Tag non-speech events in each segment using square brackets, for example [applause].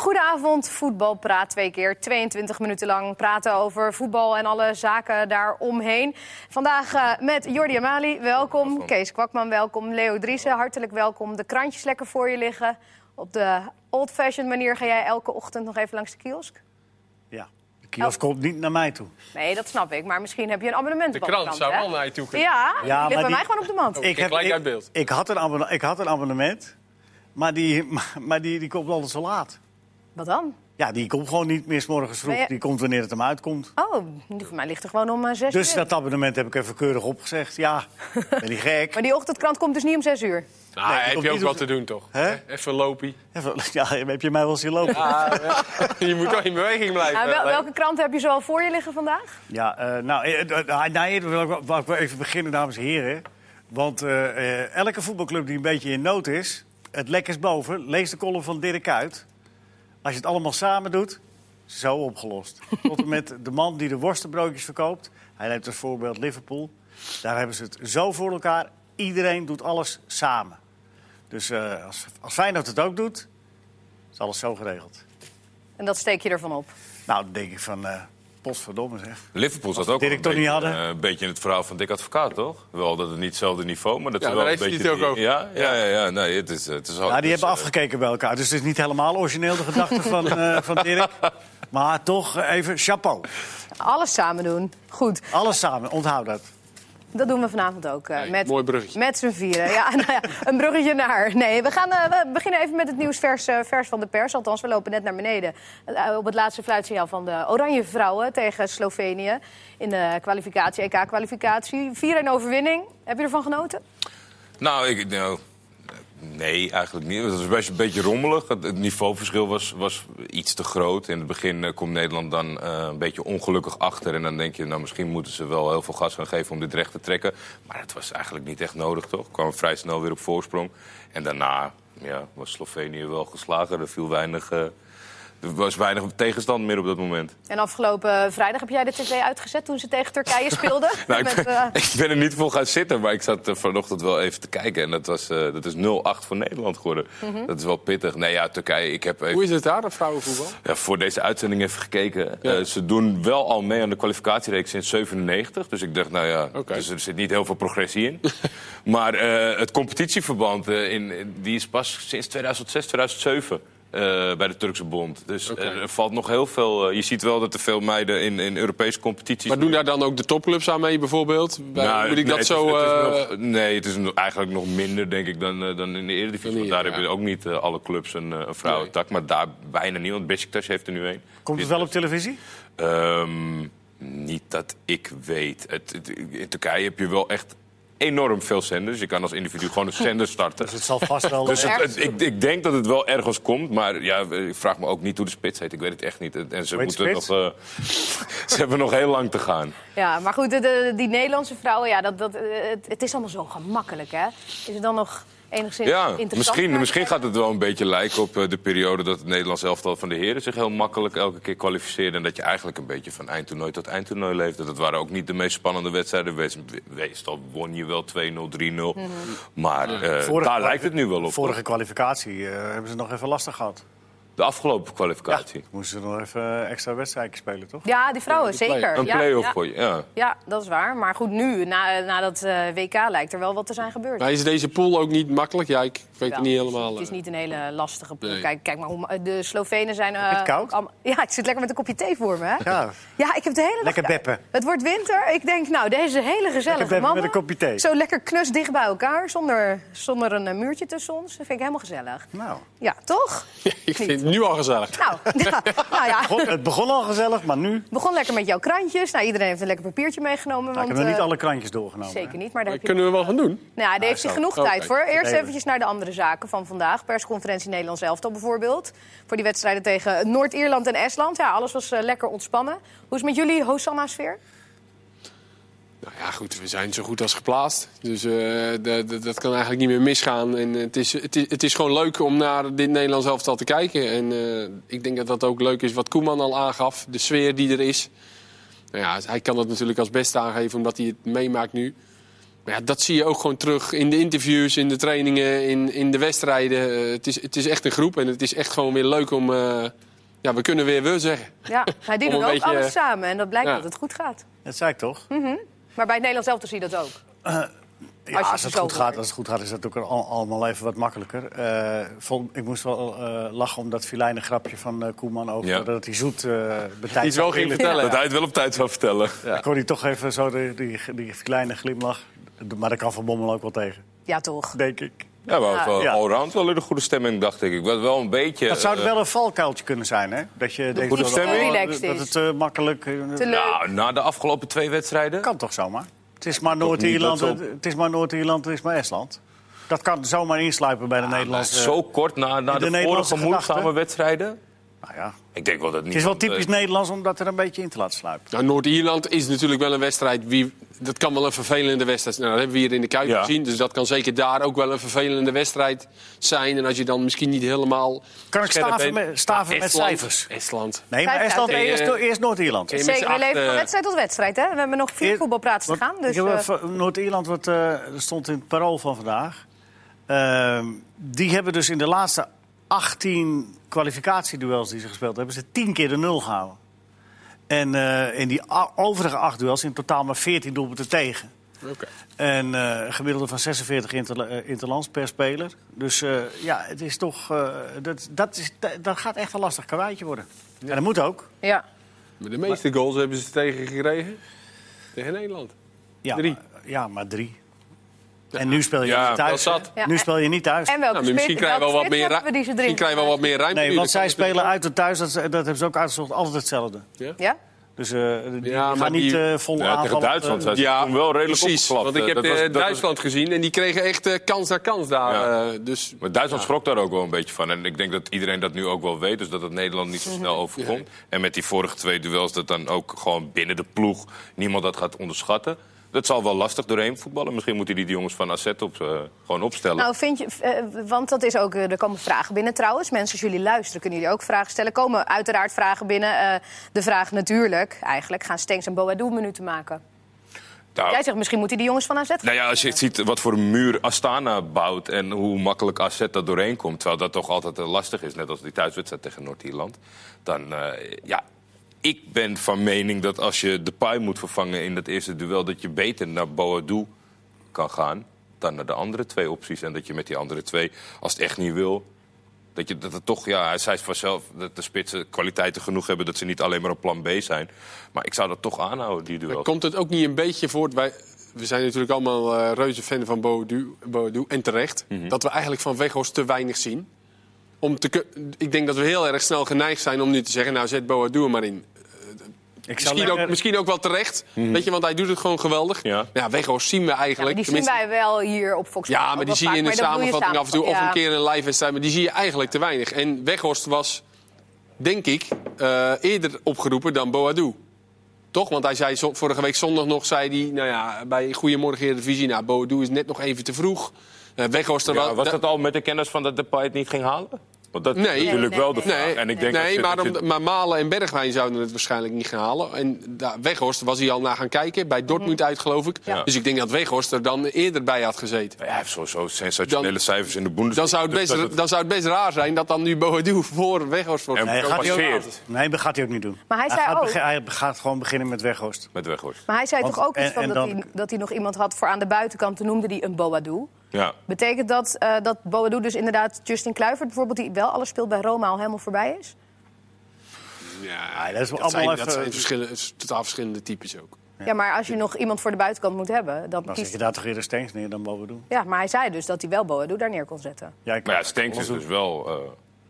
Goedenavond, voetbalpraat twee keer. 22 minuten lang praten over voetbal en alle zaken daaromheen. Vandaag uh, met Jordi Amali, welkom. Kees Kwakman, welkom. Leo Driessen, hartelijk welkom. De krantjes lekker voor je liggen. Op de old-fashioned manier ga jij elke ochtend nog even langs de kiosk? Ja. De kiosk oh. komt niet naar mij toe. Nee, dat snap ik. Maar misschien heb je een abonnement. De krant zou wel naar je toe kunnen. Ja, ja die ligt bij mij gewoon op de mand. ik, heb, ik, uit beeld. Ik, had een ik had een abonnement, maar die, [laughs] maar die, die komt altijd zo laat. Wat dan? Ja, die komt gewoon niet meer s morgens vroeg. Die komt wanneer het hem uitkomt. Oh, die voor mij ligt er gewoon om uh, zes dus uur. Dus dat abonnement heb ik even keurig opgezegd. Ja, ben niet gek. [laughs] maar die ochtendkrant komt dus niet om zes uur? Nou, nee, heb je ook wat te doen, toch? He? Even lopen. Even, [laughs] ja, heb je mij wel zien lopen? Ja, [laughs] je moet toch in beweging blijven. Nou, wel, welke krant heb je zo al voor je liggen vandaag? Ja, uh, nou, uh, nou, wil ik even beginnen, dames en heren. Want uh, elke voetbalclub die een beetje in nood is... het lek is boven. Lees de column van Dirk uit. Als je het allemaal samen doet, zo opgelost. [laughs] Tot en met de man die de worstenbroodjes verkoopt. Hij neemt als voorbeeld Liverpool. Daar hebben ze het zo voor elkaar. Iedereen doet alles samen. Dus uh, als, als Feyenoord het ook doet, is alles zo geregeld. En dat steek je ervan op? Nou, dan denk ik van... Uh, Potverdomme zeg. Liverpool zat ook een beetje, uh, een beetje in het verhaal van Dick Advocaat, toch? Wel dat het niet hetzelfde niveau, maar dat ja, is wel een beetje... Het ook over. Ja, ja, ja, ja, nee, het is, het is ja, die dus, hebben afgekeken bij elkaar, dus het is niet helemaal origineel de gedachte van, uh, [laughs] van Dirk. Maar toch even chapeau. Alles samen doen, goed. Alles samen, onthoud dat. Dat doen we vanavond ook. Uh, nee, met, mooi bruggetje. Met z'n vieren. Ja, [laughs] nou ja, een bruggetje naar. Nee, we, gaan, uh, we beginnen even met het nieuws vers, uh, vers van de pers. Althans, we lopen net naar beneden. op het laatste fluitsignaal van de Oranje Vrouwen tegen Slovenië. In de kwalificatie, EK-kwalificatie. 4-1 overwinning. Heb je ervan genoten? Nou, ik, nou, Nee, eigenlijk niet. Het was best een beetje rommelig. Het, niveauverschil was, was iets te groot. In het begin uh, komt Nederland dan uh, een beetje ongelukkig achter. En dan denk je, nou, misschien moeten ze wel heel veel gas gaan geven om dit recht te trekken. Maar het was eigenlijk niet echt nodig, toch? Kwam vrij snel weer op voorsprong. En daarna ja, was Slovenië wel geslagen. Er viel weinig... Uh, er was weinig tegenstand meer op dat moment. En afgelopen vrijdag heb jij de tv uitgezet toen ze tegen Turkije [laughs] speelden? nou, ik, ben, uh... [laughs] ik, ben, er niet voor gaan zitten, maar ik zat vanochtend wel even te kijken. En dat, was, uh, dat is 0-8 voor Nederland geworden. Mm -hmm. Dat is wel pittig. Nee, ja, Turkije, ik heb even... Hoe is het daar, dat vrouwenvoetbal? Ja, voor deze uitzending even gekeken. Ja. ze doen wel al mee aan de kwalificatiereeks sinds 97. Dus ik dacht, nou ja, okay. dus er zit niet heel veel progressie in. [laughs] maar het competitieverband, in, die is pas sinds 2006, 2007... Uh, bij de Turkse bond. Dus okay. er valt nog heel veel. Uh, je ziet wel dat er veel meiden in, in Europese competities. Maar doen daar dan ook de topclubs aan mee, bijvoorbeeld? Bij, nou, moet ik nee, dat zo. Het nog, nee, het is eigenlijk nog minder, denk ik, dan, uh, dan in de Eredivisie. Want daar ja. hebben ook niet alle clubs een, een vrouwentak. Nee. Maar daar bijna niet, want Besiktas heeft er nu een. Komt het wel op televisie? Um, niet dat ik weet. Het, het, in Turkije heb je wel echt enorm veel zenders. Je kan als individu gewoon een zender [laughs] starten. Dus het zal vast wel... dus het, het, ik, ik, denk dat het wel ergens komt. Maar ja, ik vraag me ook niet hoe de spits heet. Ik weet het echt niet. En ze, moeten nog, uh, [laughs] ze hebben nog heel lang te gaan. Ja, maar goed, de, de, die Nederlandse vrouwen... Ja, dat, dat, het, het is allemaal zo gemakkelijk, hè? Is het dan nog enigszins ja, misschien, misschien gaat het wel een beetje lijken op uh, de periode dat het Nederlands elftal van de heren zich heel makkelijk elke keer kwalificeerde. En dat je eigenlijk een beetje van eindtoernooi tot eindtoernooi leefde. Dat waren ook niet de meest spannende wedstrijden. Meestal won je wel 2-0, 3-0. Mm -hmm. Maar uh, vorige, daar lijkt het nu wel op. Vorige kwalificatie uh, hebben ze nog even lastig gehad. De afgelopen kwalificatie. Ja, moesten ze nog even extra wedstrijden spelen, toch? Ja, die vrouwen, ja, zeker. Een ja, play-off ja. voor je, ja. Ja, dat is waar. Maar goed, nu, na, na dat uh, WK, lijkt er wel wat te zijn gebeurd. Maar is deze pool ook niet makkelijk? Ja, ik weet het niet helemaal. Het is niet een hele lastige. Nee. Kijk, kijk maar, hoe, de Slovenen zijn... Uh, het koud? Am, [laughs] ja, ik zit lekker met een kopje thee voor me, hè? Ja. Ja, ik heb de hele dag... Lekker beppen. Het wordt winter. Ik denk, nou, deze hele gezellige mannen... met een kopje thee. Zo lekker knus dicht bij elkaar, zonder, zonder een muurtje tussen ons. Dat vind ik helemaal gezellig. Nou. Ja, toch? [laughs] Ik vind het nu al gezellig. Nou, [laughs] ja, nou ja. Het, begon, het begon al gezellig, maar nu... Het begon lekker met jouw krantjes. Nou, iedereen heeft een lekker papiertje meegenomen. Nou, want, ik heb nog niet alle krantjes doorgenomen. Zeker hè? niet, maar daar heb je... Kunnen we wel gaan doen? Nou, daar heeft hij genoeg Oh, tijd kijk. voor. Eerst Even. eventjes naar de andere zaken van vandaag. Persconferentie Nederlands Elftal bijvoorbeeld. Voor die wedstrijden tegen Noord-Ierland en Estland. Ja, alles was eh, lekker ontspannen. Hoe is het met jullie Hosanna-sfeer? Nou ja, goed, we zijn zo goed als geplaatst. Dus eh, dat kan eigenlijk niet meer misgaan. En het, is, het, is, het is gewoon leuk om naar dit Nederlands elftal te kijken. En eh, ik denk dat dat ook leuk is wat Koeman al aangaf. De sfeer die er is. Nou ja, hij kan dat natuurlijk als beste aangeven omdat hij het meemaakt nu. Maar ja, dat zie je ook gewoon terug in de interviews, in de trainingen, in, in de wedstrijden. Eh, het, is, het is echt een groep en het is echt gewoon weer leuk om... eh, ja, we kunnen weer we zeggen. Ja, [laughs] maar die doen ook beetje- alles samen en dat blijkt Ja. dat het goed gaat. Dat zei ik toch? Maar bij het Nederlands zelf zie je dat ook. [clears throat] Ja, Als je als het goed gaat, als het goed gaat, is dat ook al- allemaal even wat makkelijker. Eh, vond- ik moest wel eh, lachen om dat filijne grapje van Koeman over Ja. dat hij zoet uh, Iets wel ging zou vertellen. Dat hij het wel op tijd zou vertellen. Ik kon hij toch even zo die, die, die kleine glimlach. Maar dat kan Van Bommel ook wel tegen, Ja, toch? denk ik. Ja, maar Ja. wel Ja. allround wel in de goede stemming, dacht ik. Ik was wel een beetje... Dat zou eh, wel een valkuiltje kunnen zijn, hè? Dat je denkt goede dat- stemming? dat- Relaxed dat het eh, makkelijk... eh, Te leuk. Nou, na de afgelopen twee wedstrijden... kan toch zomaar? Het is maar Noord-Ierland, het is maar Noord-Ierland, het is maar Estland. Dat kan zomaar insluipen bij de Nederlandse... zo kort na, na de de, vorige moeizame wedstrijden. Nou ja, Ik denk wel dat het is wel typisch eh, Nederlands om dat er een beetje in te laten sluipen. Nou, Noord-Ierland is natuurlijk wel een wedstrijd. Wie, dat kan wel een vervelende wedstrijd zijn. Nou, dat hebben we hier in de Kuip Ja. gezien. Dus dat kan zeker daar ook wel een vervelende wedstrijd zijn. En als je dan misschien niet helemaal. Kan ik staven bent- met- staven met Estland- cijfers? Estland. Nee, maar Estland, eerst, eerst Noord-Ierland. Met Zeker, we leven van eh, wedstrijd tot wedstrijd. Hè? We hebben nog vier voetbalpraatsen te gaan. Dus, eh, Noord-Ierland, wat eh, er stond in het parool van vandaag. Ehm, die hebben dus in de laatste 18 kwalificatieduels die ze gespeeld hebben, ze 10 keer de nul gehouden. En eh, in die overige acht duels in totaal maar 14 doelpunten tegen. Oké. En eh, gemiddelde van 46 interla- eh, interlands per speler. Dus eh, ja, het is toch. eh, dat, dat, is, dat, gaat echt een lastig karweitje worden. En dat moet ook. ja. Maar de meeste goals hebben ze tegen gekregen. Tegen Nederland. Ja, Drie. Maar, ja, maar drie. En nu speel je Ja, thuis. dat Nu speel je niet thuis. En welke Nou, misschien krijgen we wel wat meer, spits hebben ru- die ze misschien drie krijgen we wel wat meer ruimte. Nee, want zij spelen uit en thuis, dat, dat hebben ze ook uitgezocht, altijd hetzelfde. Ja? Ja? Dus eh die Ja, gaan maar niet eh vol Ja, aanvallen. tegen Duitsland zijn ze Ja, toen wel redelijk precies. opgeklapt. Want ik Eh, heb dat was- eh, dat was- Duitsland gezien en die kregen echt eh, kans na kans daar. Ja. eh, dus Maar Duitsland schrok daar ook wel een beetje van. En ik denk dat iedereen dat nu ook wel weet. Dus dat het Nederland niet zo snel overkomt. En met die vorige twee duels dat dan ook gewoon binnen de ploeg niemand dat gaat onderschatten. Dat zal wel lastig doorheen voetballen. Misschien moeten die die jongens van AZ op, eh, gewoon opstellen. Nou, vind je, eh, want dat is ook, eh, er komen vragen binnen trouwens. Mensen, als jullie luisteren, kunnen jullie ook vragen stellen. komen uiteraard vragen binnen. De vraag natuurlijk, eigenlijk, gaan Stenks en Boadu minuten maken? Nou, Jij zegt, misschien moeten die jongens van AZ Nou ja, als je ziet wat voor een muur Astana bouwt en hoe makkelijk AZ dat doorheen komt... terwijl dat toch altijd lastig is, net als die thuiswedstrijd tegen Noord-Ierland... dan, ja, ik ben van mening dat als je de paai moet vervangen in dat eerste duel... dat je beter naar Boadu kan gaan dan naar de andere twee opties. En dat je met die andere twee, als het echt niet wil... Dat, je, dat het toch, ja, hij zei vanzelf dat de spitsen kwaliteiten genoeg hebben... dat ze niet alleen maar een plan B zijn. Maar ik zou dat toch aanhouden, die duel. Komt het ook niet een beetje voort? Wij, we zijn natuurlijk allemaal eh, reuze fan van Boadu, Boadu en terecht. Mhm. Dat we eigenlijk van Weghorst te weinig zien. Om te, ik denk dat we heel erg snel geneigd zijn om nu te zeggen... nou, zet Boadu er maar in. Ik Misschien ook, lekker- Mhm. misschien ook wel terecht. Weet je, want hij doet het gewoon geweldig. Ja. Ja, Weghorst zien we Ja, eigenlijk. maar die zien wij wel hier op Fox. Ja, maar die zie je in de samenvatting af en toe. Of een keer in een live wedstrijd. Maar die zie je eigenlijk te weinig. En Weghorst was, denk ik, eh, eerder opgeroepen dan Boadu. Toch? Want hij zei vorige week zondag nog, zei hij, nou ja, bij Goedemorgen Eredivisie, nou, Boadu is net nog even te vroeg. Eh Weghorst er Ja, wel... was da- dat al met de kennis van dat Depay het niet ging halen? Want dat Nee. is natuurlijk Nee, wel nee, de nee. vraag. Nee, En ik denk nee maar, om- maar Malen en Bergwijn zouden het waarschijnlijk niet gaan halen. En daar, Weghorst was hij al naar gaan kijken, bij Dortmund uit geloof ik. Ja. Dus ik denk dat Weghorst er dan eerder bij had gezeten. Ja, hij heeft sowieso sensationele Dan- cijfers in de Bundesliga. Dan zou, het Dus best, dat dan zou het best raar zijn dat dan nu Boadu voor Weghorst wordt Nee, gaat hij nee, dat gaat hij ook niet doen. Maar hij zei gaat, ook- hij gaat gewoon beginnen met Weghorst. met Weghorst. Maar hij zei Want- toch ook iets en- van en dat, dan- hij, dat hij nog iemand had voor aan de buitenkant. Toen noemde hij een Boadu. Ja. Betekent dat uh, dat Boadu dus inderdaad Justin Kluivert bijvoorbeeld... die wel alles speelt bij Roma al helemaal voorbij is? Ja, dat is wel dat, zijn, allemaal dat zijn verschillen, het is totaal verschillende types ook. Ja, maar als je nog iemand voor de buitenkant moet hebben... Dan Dan zet kiest... je daar toch eerder Stengs neer dan Boadu. Ja, maar hij zei dus dat hij wel Boadu daar neer kon zetten. Ja, ik- Maar ja, Stenks is dus wel eh,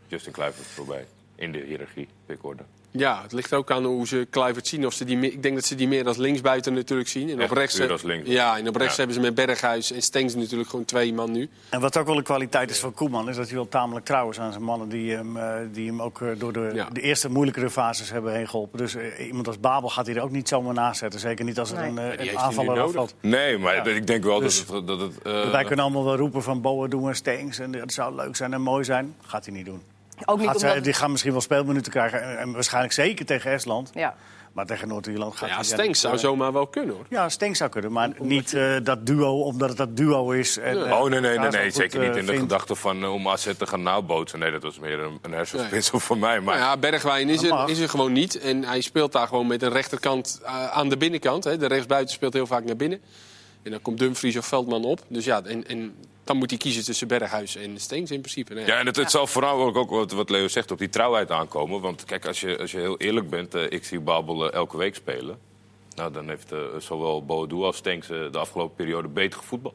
Justin Kluivert voorbij. In de hiërarchie, pickorde. Ja, het ligt ook aan hoe ze Kluivert zien. Of ze die, ik denk dat ze die meer als linksbuiten natuurlijk zien. En op rechts, puur als links. Ja, en op rechts Ja. hebben ze met Berghuis en Stengs natuurlijk gewoon twee man nu. En wat ook wel een kwaliteit is van Koeman... is dat hij wel tamelijk trouw is aan zijn mannen... die hem, eh, die hem ook eh, door de, Ja. de eerste moeilijkere fases hebben heen geholpen. Dus eh, iemand als Babel gaat hij er ook niet zomaar naast zetten. Zeker niet als er Nee. een, een aanvaller afvalt. Nee, maar ik denk wel Dus- dat het... Dat het eh, Wij kunnen allemaal wel roepen van Boadu en Stengs... en dat zou leuk zijn en mooi zijn. Gaat hij niet doen. Ook niet Gaat zij- omdat... die gaan misschien wel speelminuten krijgen. En, en waarschijnlijk zeker tegen Estland. Ja. Maar tegen Noord-Ierland gaat Ja, hij... Stenks zou eh, zomaar wel kunnen hoor. Ja, Stenks zou kunnen, maar niet eh, dat duo, omdat het dat duo is. En, Nee. eh, Oh, nee, nee, nee, nee. Zeker niet in de gedachte van eh, om AZ te gaan nabootsen. Nee, dat was meer een, een hersenspinsel voor mij. Maar Maar ja, Bergwijn is er, is er gewoon niet. En hij speelt daar gewoon met een rechterkant eh, aan de binnenkant. Hè. De rechtsbuiten speelt heel vaak naar binnen. En dan komt Dumfries of Veldman op. Dus ja, en, en dan moet hij kiezen tussen Berghuis en Steens in principe. Nee. Ja, en het, het zal vooral ook, wat, wat Leo zegt op die trouwheid aankomen. Want kijk, als je, als je heel eerlijk bent, eh, ik zie Babel eh, elke week spelen. Nou, dan heeft eh, zowel Boadu als Stenks de afgelopen periode beter gevoetbald.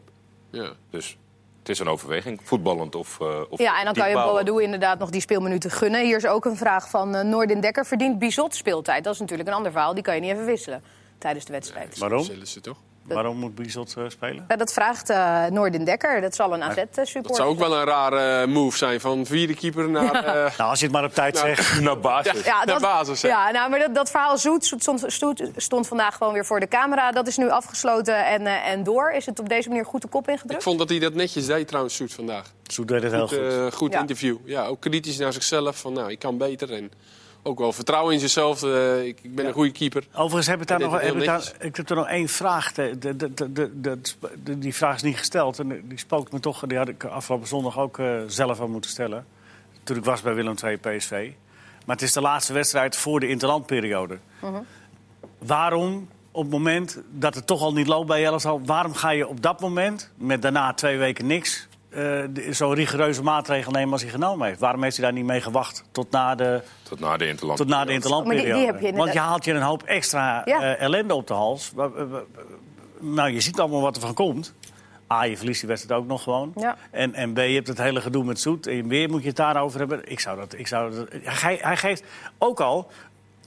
Ja. Dus het is een overweging, voetballend of, eh of Ja, en dan kan je. Boadu inderdaad nog die speelminuten gunnen. Hier is ook een vraag van uh, Noordin Dekker. Verdient Bizot speeltijd? Dat is natuurlijk een ander verhaal. Die kan je niet even wisselen tijdens de wedstrijd. Waarom? Zullen ze toch? Waarom moet Bizot eh, spelen? Ja, dat vraagt uh, Noordin Dekker. Dat zal een AZ-supporter Dat zou ook wel een rare move zijn van vierde keeper naar... eh, Nou, als je het maar op tijd Nou, zegt. [laughs] Naar basis. Ja, dat, basis, hè? ja nou, maar dat, dat verhaal Zoet stond, stond, stond vandaag gewoon weer voor de camera. Dat is nu afgesloten en, uh, en door. Is het op deze manier goed de kop Ik ingedrukt? vond dat hij dat netjes deed trouwens, Soet, vandaag. Zoet deed het heel Goed, goed. eh, goed Ja. interview. Ja, ook kritisch naar zichzelf. Van, nou, ik kan beter. En ook wel vertrouwen in zichzelf. Eh, ik, ik ben een goede keeper. Overigens heb ik daar nog, heb ik, daar, ik heb er nog één vraag. De, de, de, die vraag is niet gesteld. En die spookt me toch. Die had ik afgelopen zondag ook eh, zelf aan moeten stellen. Toen ik was bij Willem II PSV. Maar het is de laatste wedstrijd voor de interlandperiode. Waarom op het moment dat het toch al niet loopt bij Jellersal... waarom ga je op dat moment, met daarna twee weken niks... eh, de- zo'n rigoureuze maatregel nemen als hij genomen heeft? Waarom heeft hij daar niet mee gewacht tot na de, Tot na de interland. tot na de interlandperiode. Maar die- die heb je inderdaad- Want je haalt je een hoop extra Ja. eh, ellende op de hals. Nou, je ziet allemaal wat er van komt. A, je verliest die wedstrijd ook nog gewoon. Ja. En, en B, je hebt het hele gedoe met Zoet. En weer moet je het daarover hebben. Ik zou dat... Ik zou dat hij, hij geeft ook al,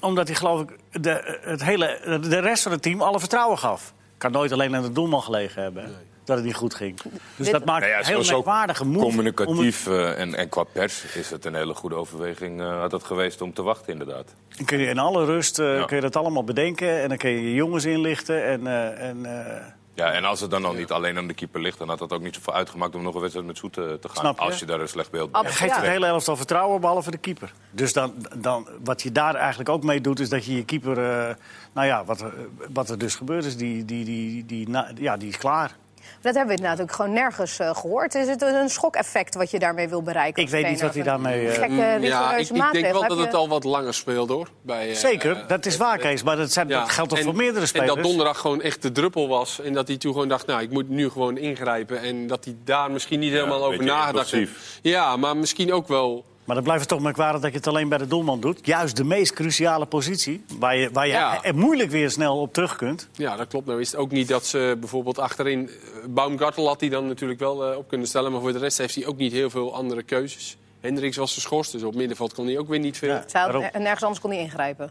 omdat hij geloof ik de, het hele, de rest van het team alle vertrouwen gaf. Kan nooit alleen aan de doelman gelegen hebben. Dat het niet goed ging. Dus dat maakt Nou ja, heel merkwaardige het- Communicatief eh, en, en qua pers is het een hele goede overweging eh, had het geweest om te wachten, inderdaad. Dan kun je in alle rust eh, Ja. kun je dat allemaal bedenken. En dan kun je je jongens inlichten. En, eh, en, eh, Ja, en als het dan al niet alleen aan de keeper ligt, dan had het ook niet zoveel uitgemaakt om nog een wedstrijd met Zoet te gaan. Snap je? Als je daar een slecht beeld bij hebt. geeft Ja. het hele elftal vertrouwen, behalve de keeper. Dus dan, dan, wat je daar eigenlijk ook mee doet, is dat je je keeper... eh, nou ja, wat, er- wat er dus gebeurd is, die, die, die, die, na- ja, die is klaar. Dat hebben we ook gewoon nergens eh, gehoord. Is het een schokeffect wat je daarmee wil bereiken? Ik weet niet wat hij daarmee... eh, Gekke, Mm, ja, ik, ik denk wel dat je- het al wat langer speelt hoor. Bij, eh, Zeker, dat is waar, Kees. Maar dat, zijn, ja. dat geldt toch En- voor meerdere spelers? En dat donderdag gewoon echt de druppel was. En dat hij toen gewoon dacht, nou, ik moet nu gewoon ingrijpen. En dat hij daar misschien niet helemaal over nagedacht heeft. Ja, maar misschien ook wel... Maar dan blijft het toch merkwaardig dat je het alleen bij de doelman doet. Juist de meest cruciale positie, waar je, waar je Ja. er moeilijk weer snel op terug kunt. Ja, dat klopt. Nou is het ook niet dat ze bijvoorbeeld achterin... eh, Baumgartel had hij dan natuurlijk wel eh, op kunnen stellen. Maar voor de rest heeft hij ook niet heel veel andere keuzes. Hendricks was geschorst, dus op middenveld kon hij ook weer niet veel. Ja. En nergens anders kon hij ingrijpen.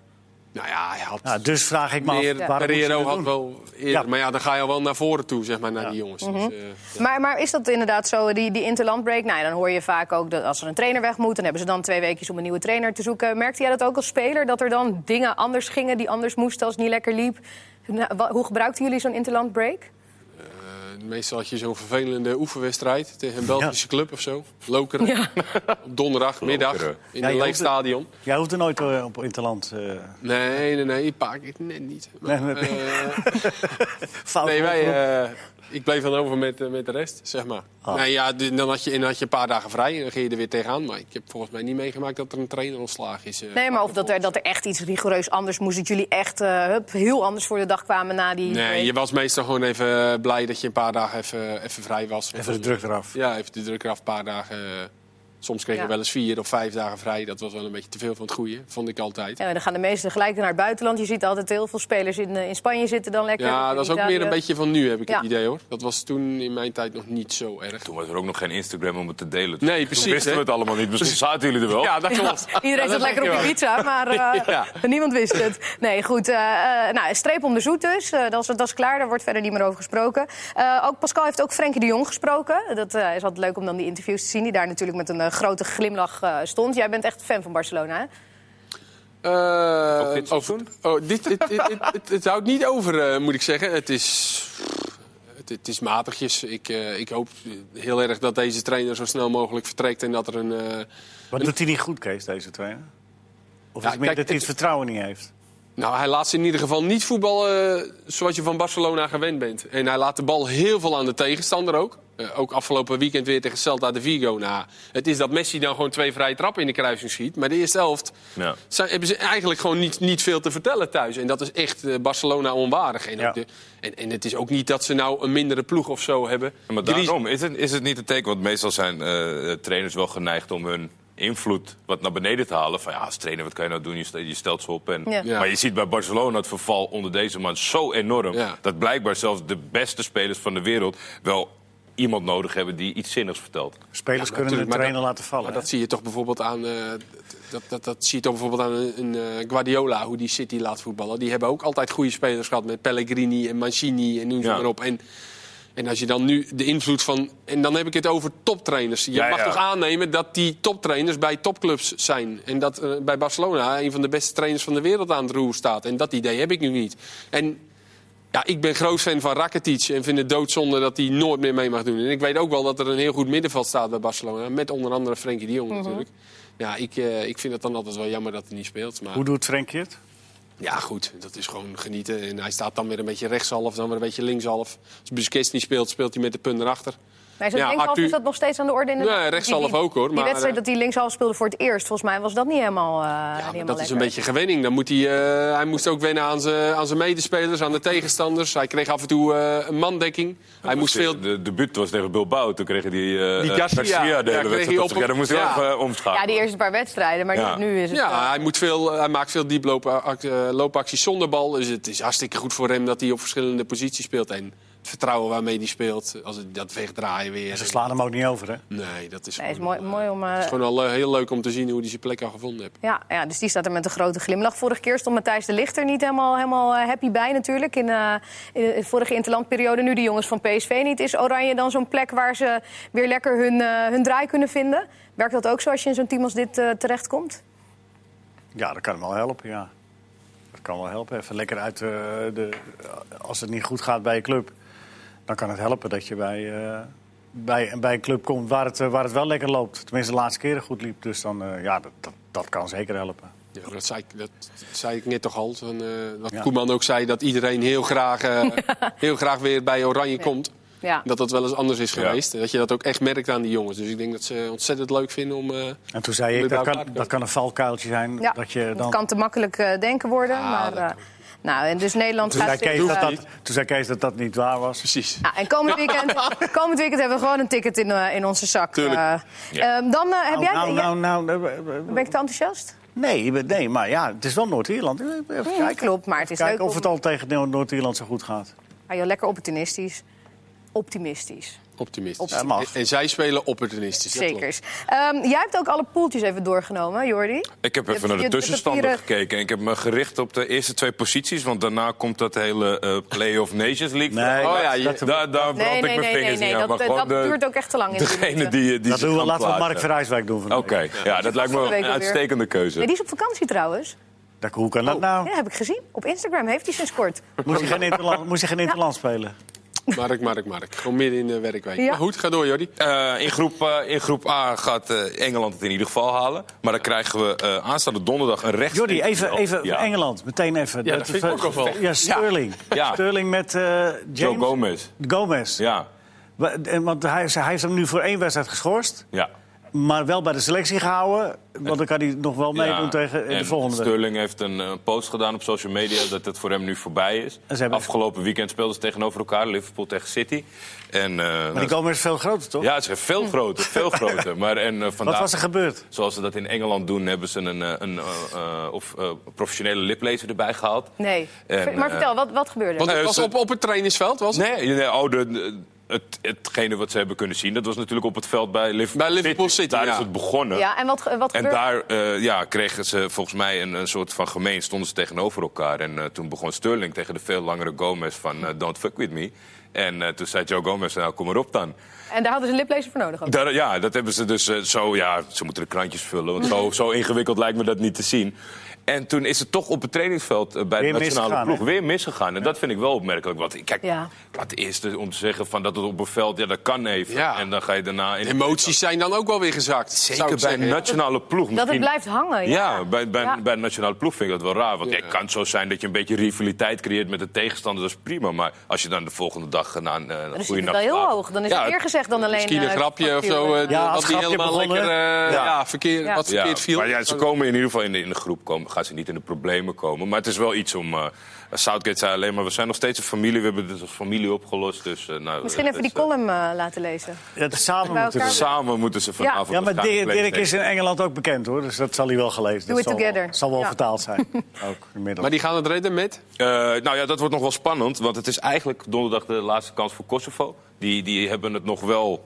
Nou ja, hij had... Nou, dus vraag ik me af, waarom Pereiro had doen? wel eerder. Ja. Maar ja, dan ga je al wel naar voren toe, zeg maar, naar die jongens. Dus, Mhm. eh, ja. Maar, maar is dat inderdaad zo, die, die interlandbreak? Nou, ja, dan hoor je vaak ook dat als er een trainer weg moet... dan hebben ze dan twee weekjes om een nieuwe trainer te zoeken. Merkte jij dat ook als speler? Dat er dan dingen anders gingen die anders moesten als het niet lekker liep? Nou, hoe gebruikten jullie zo'n interlandbreak? Eh, meestal had je zo'n vervelende oefenwedstrijd tegen een Belgische club of zo. Lokeren. Ja. [laughs] Op donderdagmiddag Lokeren. in Ja, een leeg stadion. Jij hoeft er nooit eh, op Interland... eh Nee, nee, nee, een paar keer net niet. Maar, Nee, nee. [laughs] fout nee, wij, eh, ik bleef dan over met, eh, met de rest, zeg maar. Ah. Nee, ja, dan, had je, en dan had je een paar dagen vrij en dan ging je er weer tegenaan. Maar ik heb volgens mij niet meegemaakt dat er een trainer ontslagen is. eh, Nee, maar of dat er, dat er echt iets rigoureus anders moest. Dat jullie echt eh, hup, heel anders voor de dag kwamen na die Nee, je was meestal gewoon even blij dat je een paar dagen even, even vrij was. Even de druk eraf. Ja, even de druk eraf, een paar dagen. Soms kreeg je Ja. wel eens vier of vijf dagen vrij. Dat was wel een beetje te veel van het goede, vond ik altijd. Ja, dan gaan de meesten gelijk naar het buitenland. Je ziet altijd heel veel spelers in, eh, in Spanje zitten dan lekker. Ja, dat is ook meer een beetje van nu, heb ik Ja. het idee hoor. Dat was toen in mijn tijd nog niet zo erg. Toen was er ook nog geen Instagram om het te delen. Nee, Toen precies, wisten we het allemaal niet. Misschien zaten jullie er wel. Ja, dat klopt. [laughs] Iedereen zat lekker op je pizza, maar eh, [laughs] Ja. [laughs] niemand wist het. Nee, goed. eh, nou, streep om de zoet dus. Dat, is, dat is klaar, daar wordt verder niet meer over gesproken. Eh, ook Pascal heeft ook Frenkie de Jong gesproken. Dat eh, is altijd leuk om dan die interviews te zien... die daar natuurlijk met een grote glimlach eh, stond. Jij bent echt fan van Barcelona, hè? Eh, dit over- oh, dit, dit, dit- dit- het, het houdt niet over, eh, moet ik zeggen. Het is, het, het is matigjes. Ik, eh, ik hoop heel erg dat deze trainer zo snel mogelijk vertrekt en dat er een... eh, Wat doet hij niet goed, Kees, deze trainer? Of Ja, is het meer kijk, dat hij het het- vertrouwen niet heeft? Nou, hij laat ze in ieder geval niet voetballen eh, zoals je van Barcelona gewend bent. En hij laat de bal heel veel aan de tegenstander ook. Eh, ook afgelopen weekend weer tegen Celta de Vigo. Nou, het is dat Messi dan gewoon twee vrije trappen in de kruising schiet. Maar de eerste helft Ja. zijn, hebben ze eigenlijk gewoon niet, niet veel te vertellen thuis. En dat is echt eh, Barcelona onwaardig. En, Ja. de, en, en het is ook niet dat ze nou een mindere ploeg of zo hebben. Maar daarom is het, is het niet een teken, want meestal zijn trainers wel geneigd om hun invloed wat naar beneden te halen. Van ja, als trainer, wat kan je nou doen? Je stelt, je stelt ze op. En, Ja. Ja. Maar je ziet bij Barcelona het verval onder deze man zo enorm... Ja. dat blijkbaar zelfs de beste spelers van de wereld wel iemand nodig hebben die iets zinnigs vertelt. Spelers Ja, kunnen de trainer dat- laten vallen. Maar hè? dat zie je toch bijvoorbeeld aan, eh, dat, dat, dat zie je toch bijvoorbeeld aan een, eh, Guardiola, hoe die City laat voetballen. Die hebben ook altijd goede spelers gehad met Pellegrini en Mancini en noem ze Ja. maar op. En, en als je dan nu de invloed van. En dan heb ik het over toptrainers. Je Ja, mag ja. toch aannemen dat die toptrainers bij topclubs zijn. En dat eh, bij Barcelona een van de beste trainers van de wereld aan het roer staat. En dat idee heb ik nu niet. En ja, ik ben groot fan van Rakitic en vind het doodzonde dat hij nooit meer mee mag doen. En ik weet ook wel dat er een heel goed middenveld staat bij Barcelona. Met onder andere Frenkie de Jong natuurlijk. Ja, ik, eh, ik vind het dan altijd wel jammer dat hij niet speelt. Maar Hoe doet Frenkie het? Ja, goed, dat is gewoon genieten. En hij staat dan weer een beetje rechtshalf, dan weer een beetje linkshalf. Als Busquets niet speelt, speelt hij met de punt erachter. Maar is dat Ja, linkshalf, Arthur- is dat nog steeds aan de orde? In de Nee, rechtshalf die- die- ook, hoor, Die maar, wedstrijd eh, dat hij linkshalf speelde voor het eerst, volgens mij was dat niet helemaal, eh Ja, niet maar helemaal dat is een beetje gewenning. Dan moet hij, eh, hij moest ook wennen aan zijn aan zijn medespelers, aan de tegenstanders. Hij kreeg af en toe eh, een mandekking. Hij moest veel... De debuut was tegen Bilbao. Toen kregen die, eh Die eh, Garcia. de Ja, hele kreeg hij wedstrijd op op- zich. Ja, dan moest hij even omschakelen. Ja, die eerste paar wedstrijden, maar Ja. nu- is het... Ja, hij, moet veel, hij maakt veel dieploopacties zonder bal. Dus het is hartstikke goed voor hem dat hij op verschillende posities speelt. En vertrouwen waarmee hij speelt, als het, dat wegdraaien weer. Ze slaan hem ook niet over, hè? Nee, dat is nee, is gewoon, mooi, mooi om... eh, het is gewoon al eh, heel leuk om te zien hoe hij zijn plek al gevonden heeft. Ja, ja, dus die staat er met een grote glimlach. Vorige keer stond Matthijs de Lichter niet helemaal, helemaal eh, happy bij natuurlijk. In, eh, in de vorige interlandperiode, nu de jongens van PSV niet. Is Oranje dan zo'n plek waar ze weer lekker hun, eh, hun draai kunnen vinden? Werkt dat ook zo als je in zo'n team als dit eh, terechtkomt? Ja, dat kan wel helpen, ja. Dat kan wel helpen. Even lekker uit eh, de... Als het niet goed gaat bij je club, dan kan het helpen dat je bij, eh, bij, bij een club komt waar het, eh, waar het wel lekker loopt. Tenminste, de laatste keren goed liep. Dus dan, eh, ja, dat, dat, dat kan zeker helpen. Ja, dat, zei ik, dat zei ik net toch al. Van, eh, wat Ja. Koeman ook zei, dat iedereen heel graag, [laughs] heel graag weer bij Oranje komt. Ja. Dat dat wel eens anders is geweest. Dat je dat ook echt merkt aan die jongens. Dus ik denk dat ze ontzettend leuk vinden om... eh, En toen zei ik, dat kan, dat kan een valkuiltje zijn. Ja, dat je het dan... kan te makkelijk denken worden. Ah, maar, dat eh, kan. Nou, en dus Nederland Toen gaat zei, Kees dat dat, toen zei Kees dat dat niet waar was. precies. Ja, en komend weekend, [laughs] komend weekend hebben we gewoon een ticket in, eh, in onze zak. Tuurlijk. Eh, Ja. ehm, dan eh, heb Nou, jij... nou, ja, nou, nou, eh, Ben ik te enthousiast? nee, nee, maar ja, het is wel Noord-Ierland. Even kijken. klopt, maar het is Kijken leuk of om- het al tegen Noord- Noord-Ierland zo goed gaat. Ah, joh, lekker opportunistisch. Optimistisch. Optimistisch. Ja, mag. En, en zij spelen opportunistisch. Zekers. Ehm, jij hebt ook alle poeltjes even doorgenomen, Jordi. Ik heb even naar de tussenstanden papieren- gekeken. En ik heb me gericht op de eerste twee posities. Want daarna komt dat hele eh Play-off Nations League. Nee, Oh ja, je- dat, Daar, daar brand Nee, ik nee, mijn nee, vingers nee, Dat, maar dat de- duurt ook echt te lang in de Degene minuten. die, die dat doen we, laten we. Mark Verrijswijk doen vandaag. Oké, ja, dat lijkt me een uitstekende keuze. Die is op vakantie trouwens. Dat, hoe kan dat Oh, nou? Ja, heb ik gezien. Op Instagram heeft hij sinds kort. Moest je geen interland, moest je geen interland spelen? Mark, Mark, Mark. Gewoon midden in de werkweek. Ja. Maar goed, ga door, Jordi. Eh, in, groep, eh, in groep A gaat eh, Engeland het in ieder geval halen. Maar dan krijgen we eh, aanstaande donderdag een rechts. Jordi, even, even Ja. Engeland. Meteen even. Ja, dat vind ik ook al wel. Ja, Sterling. Ja. Sterling met eh, James. Joe Gomez. Gomez. Ja, Want hij, hij heeft hem nu voor één wedstrijd geschorst. ja. Maar wel bij de selectie gehouden. Want dan kan hij nog wel meedoen Ja, tegen in de en volgende wedstrijd. Sterling heeft een eh, post gedaan op social media dat het voor hem nu voorbij is. En ze hebben- Afgelopen weekend speelden ze tegenover elkaar, Liverpool tegen City. En, eh, Maar die Gomez is veel groter, toch? Ja, het is veel groter, [laughs] veel groter. Maar, en, eh, vandaag, Wat was er gebeurd? Zoals ze dat in Engeland doen, hebben ze een, eh, een eh, eh, of, eh, professionele liplezer erbij gehaald. Nee. En, maar eh, vertel, wat, wat gebeurde er? Want het Nee, was ze- op, op het trainingsveld, was het? Nee, nee oh, de, de- het, hetgene wat ze hebben kunnen zien, dat was natuurlijk op het veld bij Liverpool, Bij Liverpool City, Daar ja. is het begonnen. Ja, en wat, wat En daar eh, ja, kregen ze volgens mij een, een soort van gemeen, stonden ze tegenover elkaar. En eh, toen begon Sterling tegen de veel langere Gomez van eh, Don't fuck with me. En toen zei Joe Gomez, nou kom erop dan. En daar hadden ze een liplezer voor nodig ook. Daar, ja, dat hebben ze dus zo, ja, ze moeten de krantjes vullen. Want zo, zo ingewikkeld lijkt me dat niet te zien. En toen is het toch op het trainingsveld eh, bij Weer de nationale ploeg hè? weer misgegaan. En dat vind ik wel opmerkelijk. Want kijk, Ja. laat eerst om te zeggen van dat het op een veld, ja, dat kan even. Ja. En dan ga je daarna... In Emoties zijn dan ook wel weer gezakt. zou Zeker bij zeggen. nationale ploeg. Dat het blijft hangen. Ja, Ja, bij, bij, Ja. bij de nationale ploeg vind ik dat wel raar. Want Ja. het kan zo zijn dat je een beetje rivaliteit creëert met de tegenstander. Dat is prima. Maar als je dan de volgende dag na een, eh, een Dan zit goede het nacht wel heel hoog. Dan is Ja, het meer gezegd dan alleen... Misschien een eh, grapje of zo. eh, Ja, als wat niet grapje helemaal begonnen. lekker eh, verkeerd viel. maar ja, ze komen in ieder geval in de, in de groep. Komen, gaan ze niet in de problemen komen. Maar het is wel iets om... eh, Southgate zei alleen maar, we zijn nog steeds een familie. We hebben dit als familie opgelost. Dus, eh, nou, Misschien even die is, eh, column laten lezen. Dat samen moeten doen. Samen moeten ze vanavond... Ja, maar waarschijnlijk Dirk, Dirk is in Engeland ook bekend hoor, dus dat zal hij wel gelezen. Do it zal, together. zal wel Ja. vertaald zijn. [laughs] ook inmiddels. Maar die gaan het redden met? Eh, nou ja, dat wordt nog wel spannend. Want het is eigenlijk donderdag de laatste kans voor Kosovo. Die, die hebben het nog wel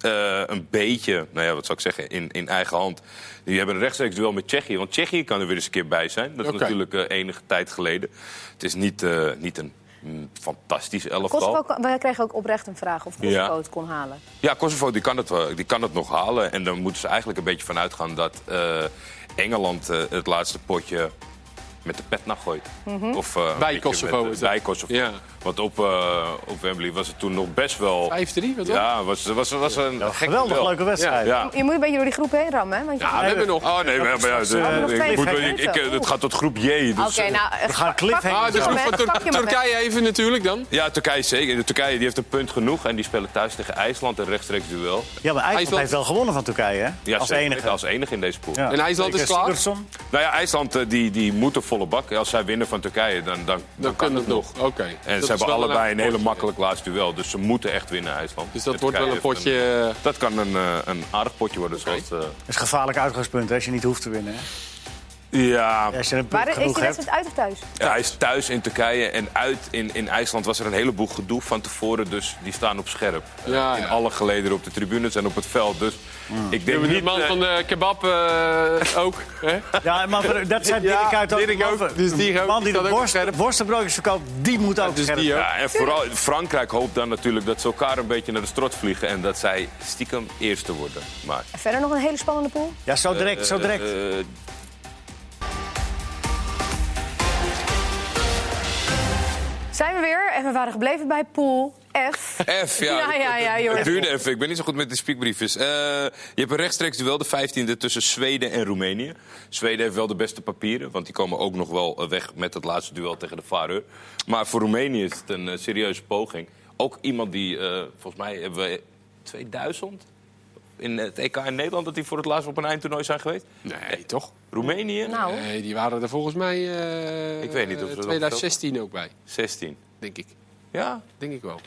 eh, een beetje, nou ja, wat zou ik zeggen, in, in eigen hand. Die hebben een rechtstreeks duel met Tsjechië. Want Tsjechië kan er weer eens een keer bij zijn. Dat is natuurlijk eh, enige tijd geleden. Het is niet, eh, niet een mm, fantastisch elftal. Kosovo, wij kregen ook oprecht een vraag of Kosovo Ja. het kon halen. Ja, Kosovo die kan, het, die kan het nog halen. En dan moeten ze eigenlijk een beetje vanuit gaan dat eh, Engeland eh, het laatste potje met de pet naar gooit. Of, eh, een Bij Kosovo met- is dat. bij Kosovo. Ja. Want op, eh, op Wembley was het toen nog best wel... 5-3, wat dan? Ja, was, was, was een Ja, gek geweldig leuke wedstrijd. Ja. Je moet een beetje door die groep heen rammen, hè? Want je... Ja, we hebben nog. Oh nee, de- hebben het gaat tot groep J. Dus, Oké, eh, nou... We gaan cliffhanger Ah, de groep van Tur- maar Turkije even natuurlijk dan. Ja, Turkije zeker. De Turkije die heeft een punt genoeg. En die spelen thuis tegen IJsland een rechtstreeks duel. Ja, maar IJsland, heeft wel gewonnen van Turkije, hè? Ja, als enige. Als enige in deze pool. En IJsland is klaar? Nou ja, IJsland eh, die, die moet een volle bak. Als zij winnen van Turkije, dan, dan, dan, Dan kan het nog. Oké. En Dat ze hebben allebei een hele potje. makkelijk laatste duel. Dus ze moeten echt winnen, IJsland. Dus dat wordt wel een potje... eh, dat kan een, eh, een aardig potje worden. Zoals, eh, Dat is een gevaarlijk uitgangspunt hè, als je niet hoeft te winnen. Hè? Ja, Als je een Waar punt is die hebt. wedstrijd uit of thuis? Ja, hij is thuis in Turkije en uit in, in IJsland was er een heleboel gedoe van tevoren. Dus die staan op scherp. Eh, Ja, in ja. alle gelederen op de tribunes en op het veld. Dus ik denk Die niet... man eh, van de kebab eh, ook. Hè? Ja, maar dat zijn Ja, Dirk uit ook. Dirk ook. Man- Dus die ook. man die Die de worst, scherp. worstenbroodjes verkoopt, die moet ook dus scherp die ook. ja, en vooral Frankrijk hoopt dan natuurlijk dat ze elkaar een beetje naar de strot vliegen. En dat zij stiekem eerste worden. Maar, En verder nog een hele spannende pool. Ja, zo direct, zo direct. Zijn we weer en we waren gebleven bij pool F. F, ja. [laughs] Ja, ja, ja, Het- duurde even. Ik ben niet zo goed met de speakbriefjes. Eh, je hebt een rechtstreeks duel, de 15e, tussen Zweden en Roemenië. Zweden heeft wel de beste papieren, want die komen ook nog wel eh, weg met het laatste duel tegen de Vareur. Maar voor Roemenië is het een eh, serieuze poging. Ook iemand die, volgens mij hebben we 2000 in het EK in Nederland, dat die voor het laatst op een eindtoernooi zijn geweest. Nee, toch? Roemenië, Nou, Nee, die waren er volgens mij eh Ik weet niet of ze dat 2016 ook bij, 16. denk ik. Ja, Denk ik wel.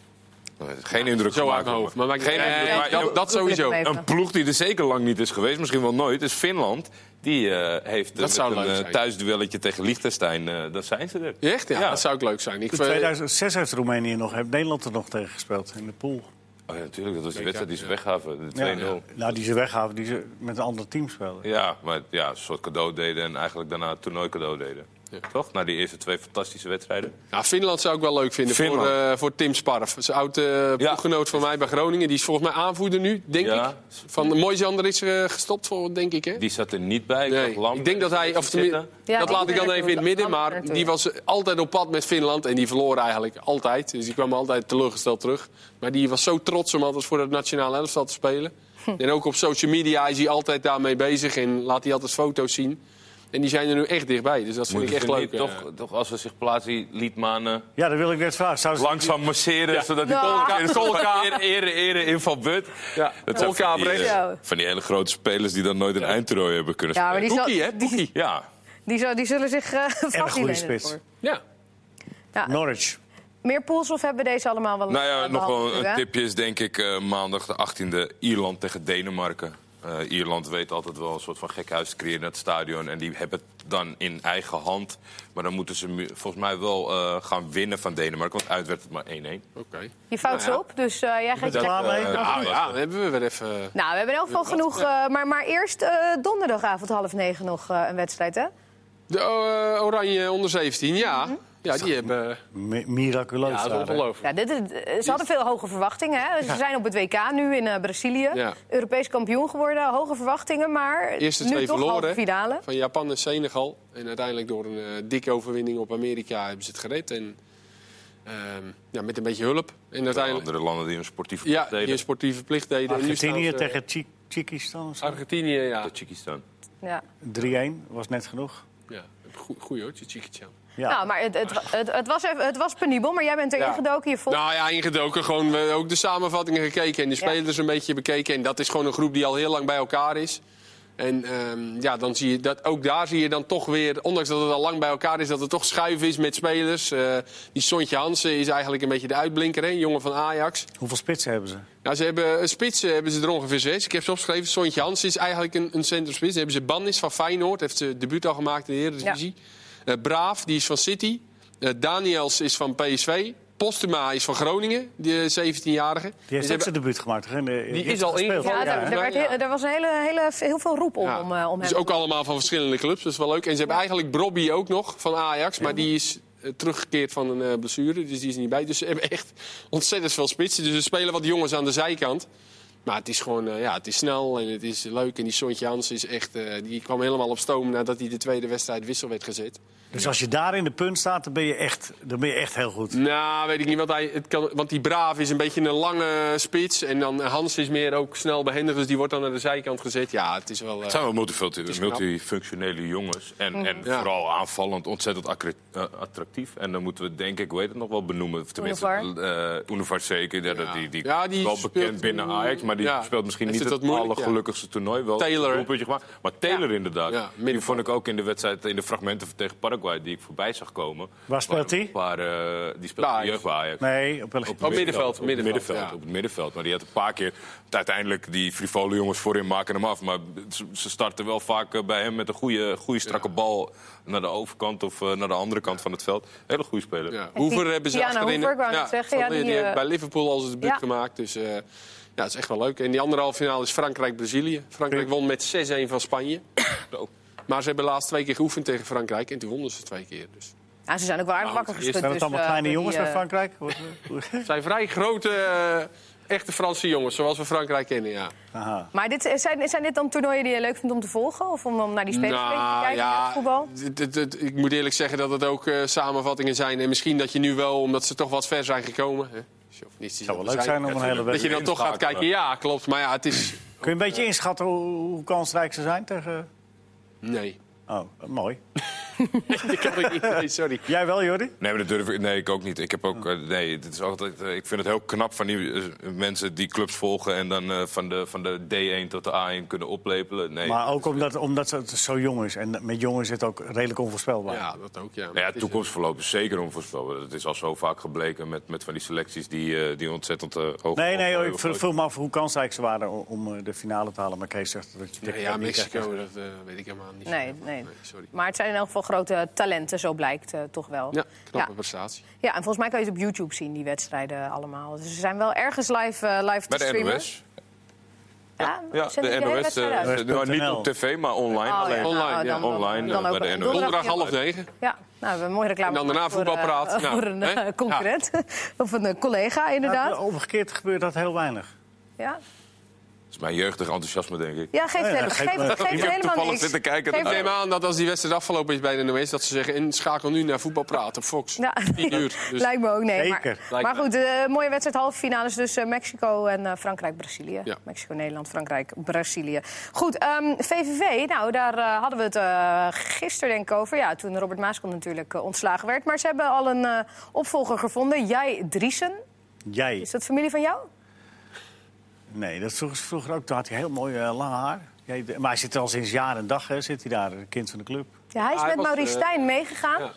geen indruk Zo uit mijn hoofd. Maar Geen indruk, eh, maar- dat, dat sowieso. Een ploeg die er zeker lang niet is geweest, misschien wel nooit, is Finland. Die eh, heeft eh, Dat met zou een leuk eh, thuisduelletje tegen Liechtenstein, eh dat zijn ze er. Echt? Ja, Ja. dat zou ook leuk zijn. Ik, In vind- 2006 heeft Roemenië nog, heeft Nederland er nog tegen gespeeld in de pool. Oh ja, natuurlijk, dat was die WK, wedstrijd die ze ja. weggaven, de 2-0. Ja, Ja, Nou, die ze weggaven, die ze met een ander team spelen. maar ja, een soort cadeau deden en eigenlijk daarna het toernooi cadeau deden. Toch? Na die eerste twee fantastische wedstrijden. Nou, Finland zou ik wel leuk vinden voor, eh, voor Tim Sparf. Zijn oud uh, ploeggenoot van mij bij Groningen. Die is volgens mij aanvoerder nu, denk Ja. ik. Van de Moisander is er eh, gestopt, voor, denk ik. Hè? Die zat er niet bij. Nee, Lam ik denk dat hij, of tenminste, dat laat ik dan even in het midden, maar die was altijd op pad met Finland en die verloor eigenlijk altijd. Dus die kwam altijd teleurgesteld terug. Maar die was zo trots om altijd voor het nationale elftal te spelen. En ook op social media is hij altijd daarmee bezig en laat hij altijd foto's zien. En die zijn er nu echt dichtbij, dus dat vind Moeten ik echt leuk. niet toch, toch, als ze zich plaatsen, Liedmanen Ja, dat wil ik net vragen. Zouden ze- langzaam masseren, zodat die Ja. Kolka, Kolka ere, ere, ere inval but. Ja, Dat zijn Kolka van die, van hele grote spelers die dan nooit een eindtoernooi hebben kunnen Ja, maar spelen. die, zal, Boekie, hè? die, Boekie. Ja, die, zal- die zullen zich uh, spits. Ja. Ja, Norwich. meer pools of hebben we deze allemaal wel Nou ja, eh, nog wel een tipje is denk ik eh, maandag de 18e Ierland tegen Denemarken. Eh, Ierland weet altijd wel een soort van gekhuis te creëren in het stadion. En die hebben het dan in eigen hand. Maar dan moeten ze volgens mij wel eh, gaan winnen van Denemarken. Want uit werd het maar 1-1. Oké. Je fout ze op, dus eh, jij gaat je klaar mee? Nou ja, dan hebben we weer even... Nou, we hebben in elk geval genoeg. eh, maar, maar eerst eh, donderdagavond half negen nog eh, een wedstrijd, hè? De eh, Oranje onder 17, ja. Ja, die hebben... Mi- Miraculeus. Ja, dat is ongelooflijk. Ja, dit is, eh, ze hadden veel hoge verwachtingen. Hè? Ze zijn op het WK nu in eh, Brazilië. Ja. Europees kampioen geworden, hoge verwachtingen. Maar Eerste nu twee toch verloren. finale. Van Japan en Senegal. En uiteindelijk door een eh, dikke overwinning op Amerika hebben ze het gered. En ehm, ja, met een beetje hulp. En uiteindelijk... Andere landen die een sportieve Ja, plicht die deden. een sportieve plicht deden. Argentinië ze- tegen Chi- Tjikistan. of zo. Argentinië, ja. Tjikistan. Ja. 3-1 was net genoeg. ja. Goe- Goeie hoor, Tjitjikitjan. Ja. Nou, maar het, het, het, het was het was penibel, maar jij bent erin Ja. gedoken. Je volgt Nou ja, ingedoken. Gewoon we hebben ook de samenvattingen gekeken en de Ja. spelers een beetje bekeken. En dat is gewoon een groep die al heel lang bij elkaar is. En ehm, ja, dan zie je dat ook daar zie je dan toch weer, ondanks dat het al lang bij elkaar is, dat er toch schuif is met spelers. Eh, die Sontje Hansen is eigenlijk een beetje de uitblinker, hè, een jongen van Ajax. Hoeveel spitsen hebben ze? Nou, ze hebben een spits eh, hebben ze er ongeveer zes. Ik heb ze opgeschreven. Sontje Hansen is eigenlijk een, een centrumspits. Dan hebben ze Bannis van Feyenoord, heeft zijn debuut al gemaakt in de Eredivisie. Eh Braaf, die is van City. Eh, Daniels is van PSV. Postuma is van Groningen, die 17-jarige. Die heeft ook zijn debuut gemaakt. toch? In de- Die is al ingevallen. ja, Ja, er, hè? er, werd, Ja. heel- er was een hele, hele, heel veel roep om, Ja. om, eh, om hem. Dus ook allemaal van verschillende clubs, dat is wel leuk. En ze hebben eigenlijk Brobby ook nog van Ajax, maar die is eh, teruggekeerd van een eh, blessure, dus die is er niet bij. Dus ze hebben echt ontzettend veel spitsen. Dus ze spelen wat jongens aan de zijkant. Maar het is gewoon, eh, ja, het is snel en het is leuk. En die Sontje Hans is echt, eh, die kwam helemaal op stoom nadat hij de tweede wedstrijd wissel werd gezet. Dus als je daar in de punt staat, dan ben je echt, dan ben je echt heel goed. Nou, weet ik niet wat hij. Het kan, want die Braaf is een beetje een lange spits. En dan Hans is meer ook snel behendig, dus die wordt dan naar de zijkant gezet. Ja, het is wel. eh, Het zijn wel multifunctionele jongens. En, en Ja. vooral aanvallend ontzettend eh, attractief. En dan moeten we denk ik, hoe heet het nog wel benoemen. Of Tenminste, Univar. eh Univar zeker. Ja, dat- die, die, Ja, die is wel bekend binnen Ajax. Maar die ja, speelt misschien niet het het, allergelukkigste toernooi. Wel Taylor, een. Maar Taylor Ja. inderdaad. Ja, die vond ik ook in de wedstrijd, in de fragmenten tegen Die ik voorbij zag komen. Waar speelt hij? Waar, eh, die speelt Bij in de jeugd Ajax. Nee, op het middenveld, Op het middenveld, middenveld, ja. op het middenveld. Maar die had een paar keer... Uiteindelijk, die frivole jongens voorin maken hem af. Maar ze- starten wel vaak eh, bij hem met een goede, goede strakke bal... naar de overkant of eh, naar de andere kant van het veld. Hele goede speler. Ja. Hoever hebben ze Tiana achterin. Hoever, net zeggen, van- ja, die, die, heeft eh, bij Liverpool al zijn debuut ja. gemaakt. Dus eh, ja, het is echt wel leuk. En die andere halve finale is Frankrijk-Brazilië. Frankrijk won met 6-1 van Spanje. Maar ze hebben laatst twee keer geoefend tegen Frankrijk. En toen wonnen ze twee keer. Dus. Ja, ze zijn ook wel aardig Nou, wakker geschud. Zijn het dus, allemaal eh, kleine jongens bij eh, Frankrijk? [laughs] Het zijn vrij grote, eh, echte Franse jongens. Zoals we Frankrijk kennen, ja. Aha. Maar dit, zijn, zijn dit dan toernooien die je leuk vindt om te volgen? Of om dan naar die spelers te Nou, kijken in het voetbal? het- het- het- ik moet eerlijk zeggen dat het ook eh, samenvattingen zijn. En misschien dat je nu wel, omdat ze toch wat ver zijn gekomen... Hè, chauvinistisch zou wel leuk zijn om een hele Dat je dan toch gaat kijken. Ja, klopt. Maar ja, het is... Kun je een beetje inschatten hoe, hoe kansrijk ze zijn tegen... Nee. Oh, mooi. Dat [laughs] kan ik niet. Nee, sorry. Jij wel, Jordi? Nee, maar dat durf ik, nee, ik ook niet. Ik, heb ook, eh, nee, het is altijd, eh, ik vind het heel knap van die eh, mensen die clubs volgen... en dan eh, van, de, van de D1 tot de A1 kunnen oplepelen. Nee. Maar ook omdat, omdat het zo jong is. En met jong is het ook redelijk onvoorspelbaar. Ja, dat ook, ja. Nou ja, Het is, toekomstverloop is zeker onvoorspelbaar. Het is al zo vaak gebleken met, met van die selecties die, die ontzettend hoog... Nee, nee, hoog- ik vul me af hoe kansrijk ze waren om, de finale te halen. Maar Kees zegt dat je eh, ja, Mexico, dat weet ik helemaal niet. Nee, nee. sorry. Maar het zijn in elk geval grote talenten, zo blijkt eh, toch wel. Ja, knappe Ja. prestatie. Ja, en volgens mij kan je het op YouTube zien, die wedstrijden allemaal. Dus ze zijn wel ergens live, eh, live Bij te de streamen. NOS. Ja, Ja, zenden de NOS. uit? ze- nou, niet op tv, maar online. Oh, ja. alleen. Online, Nou, ja. dan- Online, dan bij de NOS. Donderdag half negen. Ja, nou, we hebben een mooie reclame En dan daarna voor, voetbalpraat. eh, [laughs] Nou, voor een hè? concurrent. [laughs] of een collega, inderdaad. Omgekeerd gebeurt dat heel weinig. Ja, is mijn jeugdig enthousiasme, denk ik. ja geeft, Nee, helemaal- dat geeft, helemaal toevallig niks. zitten kijken. Ik neem aan dat als die wedstrijd afgelopen is bij de NOS... dat ze zeggen, en schakel nu naar voetbalpraat op Fox. Ja. 10 uur. [laughs] Dus Lijkt me ook, nee. Maar, maar goed, de mooie wedstrijd halve finales dus eh, Mexico en eh, Frankrijk-Brazilië. Ja. Mexico, Nederland, Frankrijk, Brazilië. Goed, ehm, VVV, nou daar eh, hadden we het eh gisteren denk ik over. Ja, toen Robert Maaskant natuurlijk eh, ontslagen werd. Maar ze hebben al een eh, opvolger gevonden, Jij Driesen. Jij? Is dat familie van jou? Nee, dat vroeger, vroeger ook. Toen had hij heel mooi eh, lang haar. Maar hij zit al sinds jaar en dag, hè, zit hij daar, een kind van de club. Ja, hij is Ah, hij met was, Maurice eh, Stijn meegegaan. ja.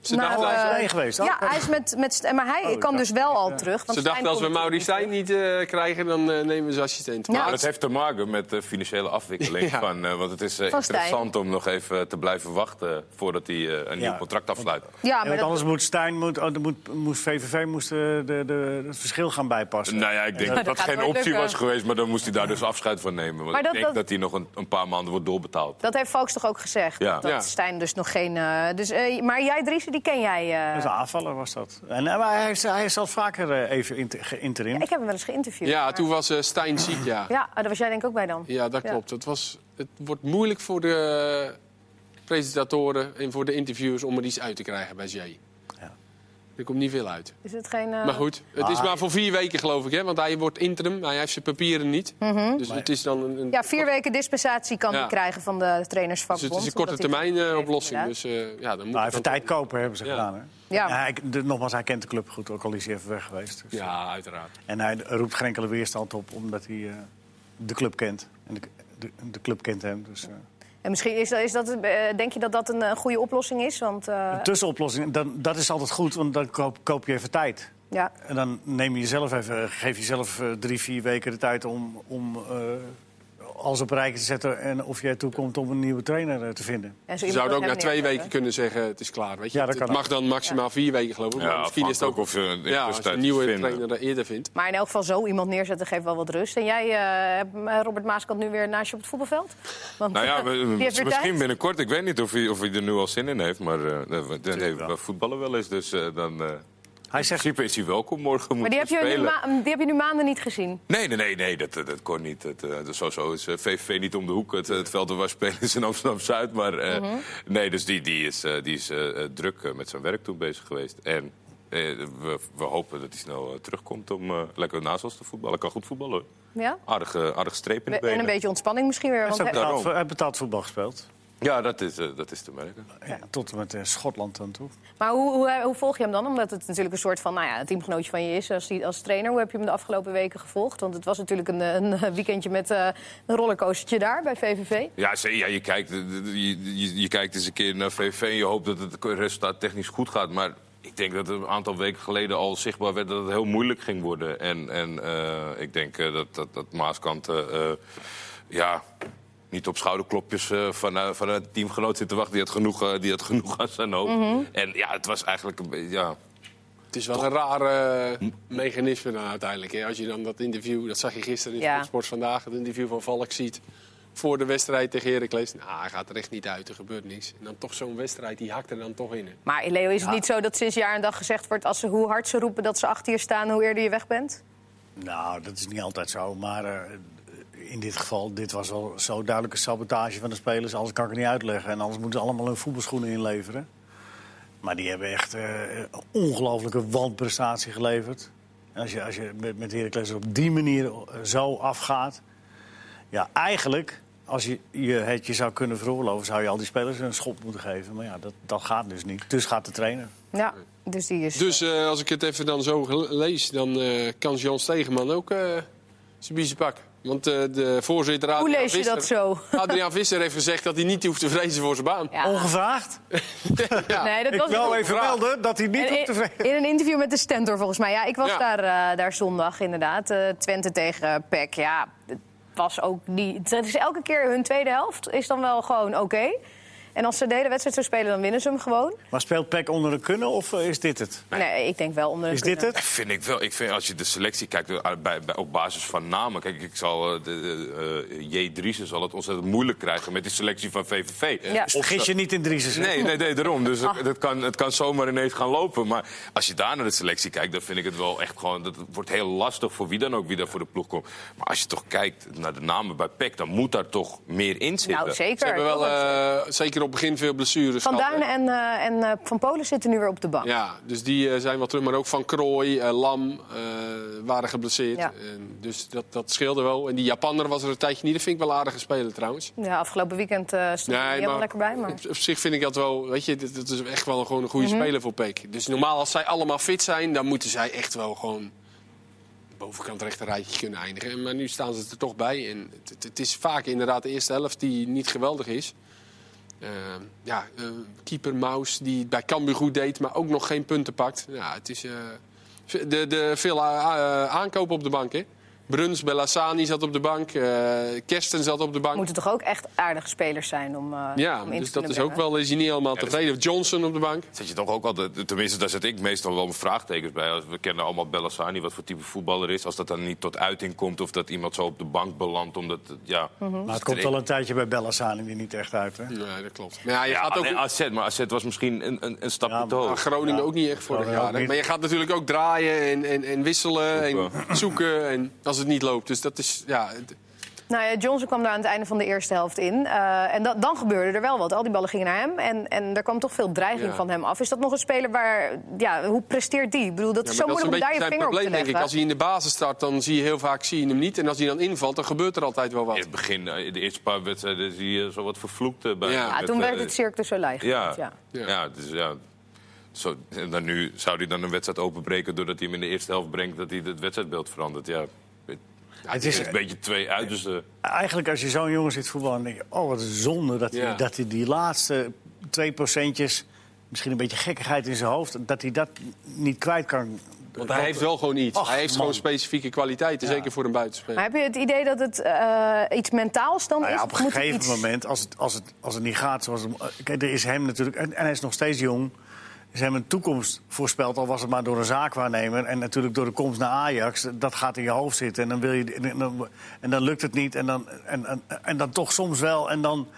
Ze naar, dachten, hij is eh, geweest, Ja, hij is met, met maar hij Oh, kan dus wel al terug. Want ze dachten, als we Maurice Stijn niet eh, krijgen, dan eh, nemen we zijn assistent. Ja. Maar dat heeft te maken met de financiële afwikkeling. Ja. Van, eh, want het is interessant om nog even te blijven wachten voordat hij eh, een nieuw contract afsluit. Ja, maar want dat, anders moet Stijn, moet, oh, moet, moest VVV moest, de, de, de, het verschil gaan bijpassen. Nou ja, ik denk dat dat geen optie lukken. was geweest, maar dan moest hij daar dus afscheid van nemen. Want Maar dat- ik denk dat- dat, hij nog een, een paar maanden wordt doorbetaald. dat heeft Volks toch ook gezegd? Ja. Dat. Stijn dus nog geen... eh, dus, eh, maar jij, Dries, die ken jij. eh, Dat is een aanvaller was dat. En, eh, maar hij is, hij al vaker eh, even geïnterim. ik heb hem wel eens geïnterviewd. Ja, maar- toen was eh, Stijn ziek, ja. Ja, oh, daar was jij denk ik ook bij dan. Ja, dat klopt. Het, was, het wordt moeilijk voor de presentatoren en voor de interviewers om er iets uit te krijgen bij Jay. Ja. Er komt niet veel uit. Is het geen... eh, Maar goed, het is Ah. maar voor vier weken geloof ik, hè? want hij wordt interim. Hij heeft zijn papieren niet. Dus het is dan een, een, Mhm. Ja, vier weken dispensatie kan Ja. hij krijgen van de dus trainersvakbond. het is een korte termijn eh, oplossing. Dus eh, ja, dan moet Nou, even tijd kopen hebben ze Ja. gedaan. Hè? Ja. hij, de, nogmaals, hij kent de club goed, ook al is hij even weg geweest. Dus. Ja, uiteraard. En hij roept geen enkele weerstand op, omdat hij eh, de club kent. En de, de, de club kent hem. Dus, eh. En misschien is, dat- is dat, eh, denk je dat dat een, eh, goede oplossing is? Want eh, Een tussenoplossing, dan, dat is altijd goed, want dan koop, koop je even tijd. ja, En dan neem je jezelf even, geef jezelf drie, vier weken de tijd om, om alles op rijtje te zetten. En of je ertoe komt om een nieuwe trainer eh, te vinden. zo Je zou als ook na twee weken kunnen zeggen, het is klaar. Weet je? Ja, dat het kan mag dan maximaal vier weken geloof ik. maar Ja, misschien is het ook of je een ja, als je een nieuwe trainer er eerder vindt. Maar in elk geval zo iemand neerzetten geeft wel wat rust. En jij, eh, hebt, eh, Robert Maaskant, nu weer naast je op het voetbalveld? Want, Nou ja, we- misschien tijd. binnenkort. Ik weet niet of hij, of hij er nu al zin in heeft. Maar uh, we, nee, wel. we voetballen wel eens. Dus eh, dan, eh, Hij in zegt, principe is hij welkom morgen. Maar die heb, je nu spelen. ma- die heb je nu maanden niet gezien. Nee, nee, nee, nee dat, dat kon niet. Het, eh, dus sowieso is eh, VVV niet om de hoek. Het, het veld waar spelen is in Amsterdam-Zuid. Maar eh, Mhm. nee, dus die, die is, eh, die is eh, eh, druk eh, met zijn werk toen bezig geweest. En eh, we, we hopen dat hij snel eh, terugkomt om eh, lekker naast ons te voetballen. Kan goed voetballen hoor. Ja? Aardige, aardige streep in de En benen. een beetje ontspanning misschien weer. hij, hij- hij heeft betaald voetbal gespeeld. Ja, dat is, eh, dat is te merken. Ja, tot en met eh, Schotland aan toe. Maar hoe, hoe, hoe volg je hem dan? Omdat het natuurlijk een soort van nou ja, een teamgenootje van je is als, die- als trainer. Hoe heb je hem de afgelopen weken gevolgd? Want het was natuurlijk een, een weekendje met eh, een rollercoastertje daar bij VVV. Ja, ja je, kijkt, eh, je, je, je kijkt eens een keer naar VV en je hoopt dat het resultaat technisch goed gaat. Maar ik denk dat het een aantal weken geleden al zichtbaar werd dat het heel moeilijk ging worden. En, en eh, ik denk eh, dat, dat, dat Maaskant eh, eh, ja, niet op schouderklopjes eh, van, eh, van een teamgenoot zit te wachten. Die had genoeg, eh, die had genoeg aan zijn hoofd. En ja, het was eigenlijk een beetje... Ja, Het is wel een raar mechanisme dan uiteindelijk. Hè? Als je dan dat interview, dat zag je gisteren in Ja. Sport Vandaag, het interview van Valk ziet voor de wedstrijd tegen Heracles. Nou, hij gaat er echt niet uit, er gebeurt niks. En dan toch zo'n wedstrijd, die hakt er dan toch in. hè. Maar Leo, is het niet zo dat sinds jaar en dag gezegd wordt... Als ze, hoe hard ze roepen dat ze achter je staan, hoe eerder je weg bent? Nou, dat is niet altijd zo. Maar eh, in dit geval, dit was wel zo duidelijke sabotage van de spelers. Alles kan ik er niet uitleggen. En anders moeten ze allemaal hun voetbalschoenen inleveren. Maar die hebben echt eh, een ongelofelijke wanprestatie geleverd. En als je, als je met, met Heracles op die manier eh, zo afgaat... Ja, eigenlijk, als je, je het je zou kunnen veroorloven... zou je al die spelers een schop moeten geven. Maar ja, dat, dat gaat dus niet. Dus gaat de trainer. Ja, dus die is... Dus eh, als ik het even dan zo lees, dan eh, kan Jan Stegeman ook eh, zijn biezen pakken. Want eh, de voorzitter hoe lees je Visser, dat zo? Adriaan Visser heeft gezegd dat hij niet hoeft te vrezen voor zijn baan. Ja. Ongevraagd? [laughs] Ja. Nee, dat Ik was wil even vraag. melden dat hij niet in, op de in, in een interview met de Stentor volgens mij. Ja, ik was Ja. daar, eh, daar zondag inderdaad. Eh, Twente tegen PEC. Ja, het was ook niet... Het is elke keer hun tweede helft is dan wel gewoon oké. En als ze de hele wedstrijd zo spelen, dan winnen ze hem gewoon. Maar speelt Peck onder de kunnen of eh, is dit het? Nee, ik denk wel onder de Is dit kunnen. het? Vind ik wel. Ik vind als je de selectie kijkt eh, bij, bij, op basis van namen. Kijk, ik zal eh, de, eh, J. Driessen zal het ontzettend moeilijk krijgen met die selectie van VVV. Ja. Of Vergis je niet in Driessen. hè? Nee, nee, nee, daarom. Dus het, het kan, het kan zomaar ineens gaan lopen. Maar als je daar naar de selectie kijkt, dan vind ik het wel echt gewoon... Dat het wordt heel lastig voor wie dan ook wie daar voor de ploeg komt. Maar als je toch kijkt naar de namen bij PEC, dan moet daar toch meer in zitten. Nou, zeker. Ze hebben wel eh, zeker op het begin veel blessures Van? Duinen en, eh, en eh, Van Polen zitten nu weer op de bank. Ja, dus die eh, zijn wel terug. Maar ook Van Krooi, Lam waren geblesseerd. Ja. En dus dat, dat scheelde wel. En die Japanner was er een tijdje niet. Dat vind ik wel aardige speler trouwens. Ja, afgelopen weekend eh stond hij niet helemaal lekker bij. Maar... Op, op zich vind ik dat wel... Weet je, dit is echt wel gewoon een goede Mhm. speler voor Peek. Dus normaal als zij allemaal fit zijn... dan moeten zij echt wel gewoon... bovenkant rechter rijtje kunnen eindigen. En- Maar nu staan ze er toch bij. En het- het is vaak inderdaad de eerste helft die niet geweldig is. Eh, ja, eh, keeper Maus die het bij Cambuur goed deed, maar ook nog geen punten pakt. Ja, het is eh, de, de, veel a- aankopen op de bank, hè? Bruns, Bellassani zat op de bank. eh, Kersten zat op de bank. Moeten toch ook echt aardige spelers zijn om, eh Ja, om in dus te dat kunnen is ook wel, is hij niet helemaal tevreden. Johnson op de bank. Zet je toch ook altijd, tenminste daar zet ik meestal wel mijn vraagtekens bij. Als we kennen allemaal Bellassani, wat voor type voetballer is. Als dat dan niet tot uiting komt of dat iemand zo op de bank belandt. Omdat, het, ja, Mhm. Maar het komt al een tijdje bij Bellassani niet echt uit, hè? Nee, dat klopt. Maar ja, je Ja, gaat ook... nee, AZ, maar AZ was misschien een, een, een stapje Ja, te maar- hoog. Groningen Ja. ook niet echt vorig jaar. Maar je gaat natuurlijk ook draaien en, en, en wisselen Zoeken. en zoeken en als het niet loopt. Dus dat is, ja... het- Nou ja, Johnson kwam daar aan het einde van de eerste helft in. Eh, en da- dan gebeurde er wel wat. Al die ballen gingen naar hem. En, en er kwam toch veel dreiging Ja. van hem af. Is dat nog een speler waar... Ja, hoe presteert die? Ik bedoel, dat Ja, is zo dat is een moeilijk om beetje daar je vinger op te probleem, denk ik. Als hij in de basis start, dan zie je heel vaak zie je hem niet. En als hij dan invalt, dan gebeurt er altijd wel In wat. het begin, eh, in de eerste paar wedstrijden, zie je zo wat vervloekt eh, bij. Ja. Toen eh, werd het Cirque du Soleil. Ja, gezet, ja. ja. Ja. dus ja. Zo, en dan nu zou hij dan een wedstrijd openbreken doordat hij hem in de eerste helft brengt, dat hij het wedstrijdbeeld verandert. Ja, het Het is is een beetje twee uiterste. eigenlijk als je zo'n jongen ziet voetballen, dan denk je: oh, wat een zonde dat hij, Ja. dat hij die laatste twee procentjes, misschien een beetje gekkigheid in zijn hoofd, dat hij dat niet kwijt kan. Want hij heeft wel gewoon iets. Och, hij heeft man. gewoon specifieke kwaliteiten, Ja. zeker voor een buitenspeler. Maar heb je het idee dat het eh, iets mentaals dan Nou is? ja, op Of een gegeven iets- moment, als het, als, het, als het niet gaat zoals het... Kijk, er is hem natuurlijk... En, en hij is nog steeds jong. Is hem een toekomst voorspeld, al was het maar door een zaakwaarnemer. En natuurlijk door de komst naar Ajax. Dat gaat in je hoofd zitten. En dan, wil je, en dan, en dan lukt het niet. En dan, en, en, en dan toch soms wel. En dan...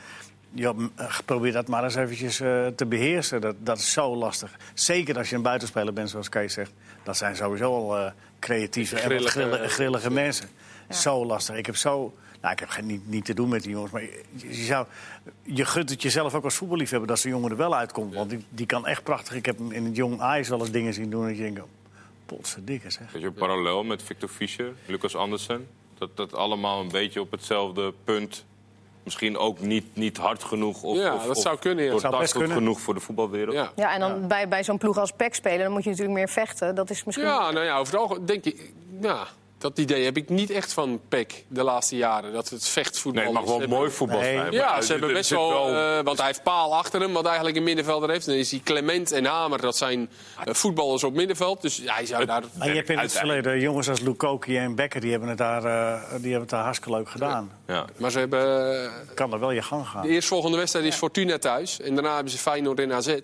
Ja, eh, probeer dat maar eens eventjes eh, te beheersen. Dat, dat is zo lastig. Zeker als je een buitenspeler bent, zoals Kees zegt. Dat zijn sowieso al eh, creatieve en Grillige, grillige, eh, grillige mensen. Zo lastig. Ik heb zo... Nou, ik heb geen, niet, niet te doen met die jongens. Maar je, je zou, je gunt het jezelf ook als voetballiefhebber dat zo'n jongen er wel uitkomt. Want die, die kan echt prachtig. Ik heb hem in het jong Ajax wel eens dingen zien doen. En je denkt, potverdikke zeg. Weet je, parallel met Victor Fischer, Lucas Andersen. Dat dat allemaal een beetje op hetzelfde punt. Misschien ook niet, niet hard genoeg. Of, Ja, of, dat zou kunnen, ja. Doortastend kunnen. genoeg voor de voetbalwereld. Ja. Ja, en dan bij, bij zo'n ploeg als PEC spelen, dan moet je natuurlijk meer vechten. Dat is misschien... Ja, nou ja, overal denk ik... Ja, dat idee heb ik niet echt van PEC de laatste jaren. Dat het vechtvoetbal Nee, het mag wel mooi voetbal Nee. zijn. Ja, ze hebben best wel... eh, want hij heeft Paal achter hem, wat eigenlijk een middenvelder heeft. Dan is hij Clement en Hamer, dat zijn eh, voetballers op middenveld. Dus ja, hij zou daar... Maar je hebt in het verleden jongens als Lukoki en Becker... die hebben het daar, eh, die hebben het daar hartstikke leuk gedaan. Ja. Maar ze hebben... Kan er wel je gang gaan. De eerstvolgende wedstrijd is Fortuna thuis. En daarna hebben ze Feyenoord in AZ.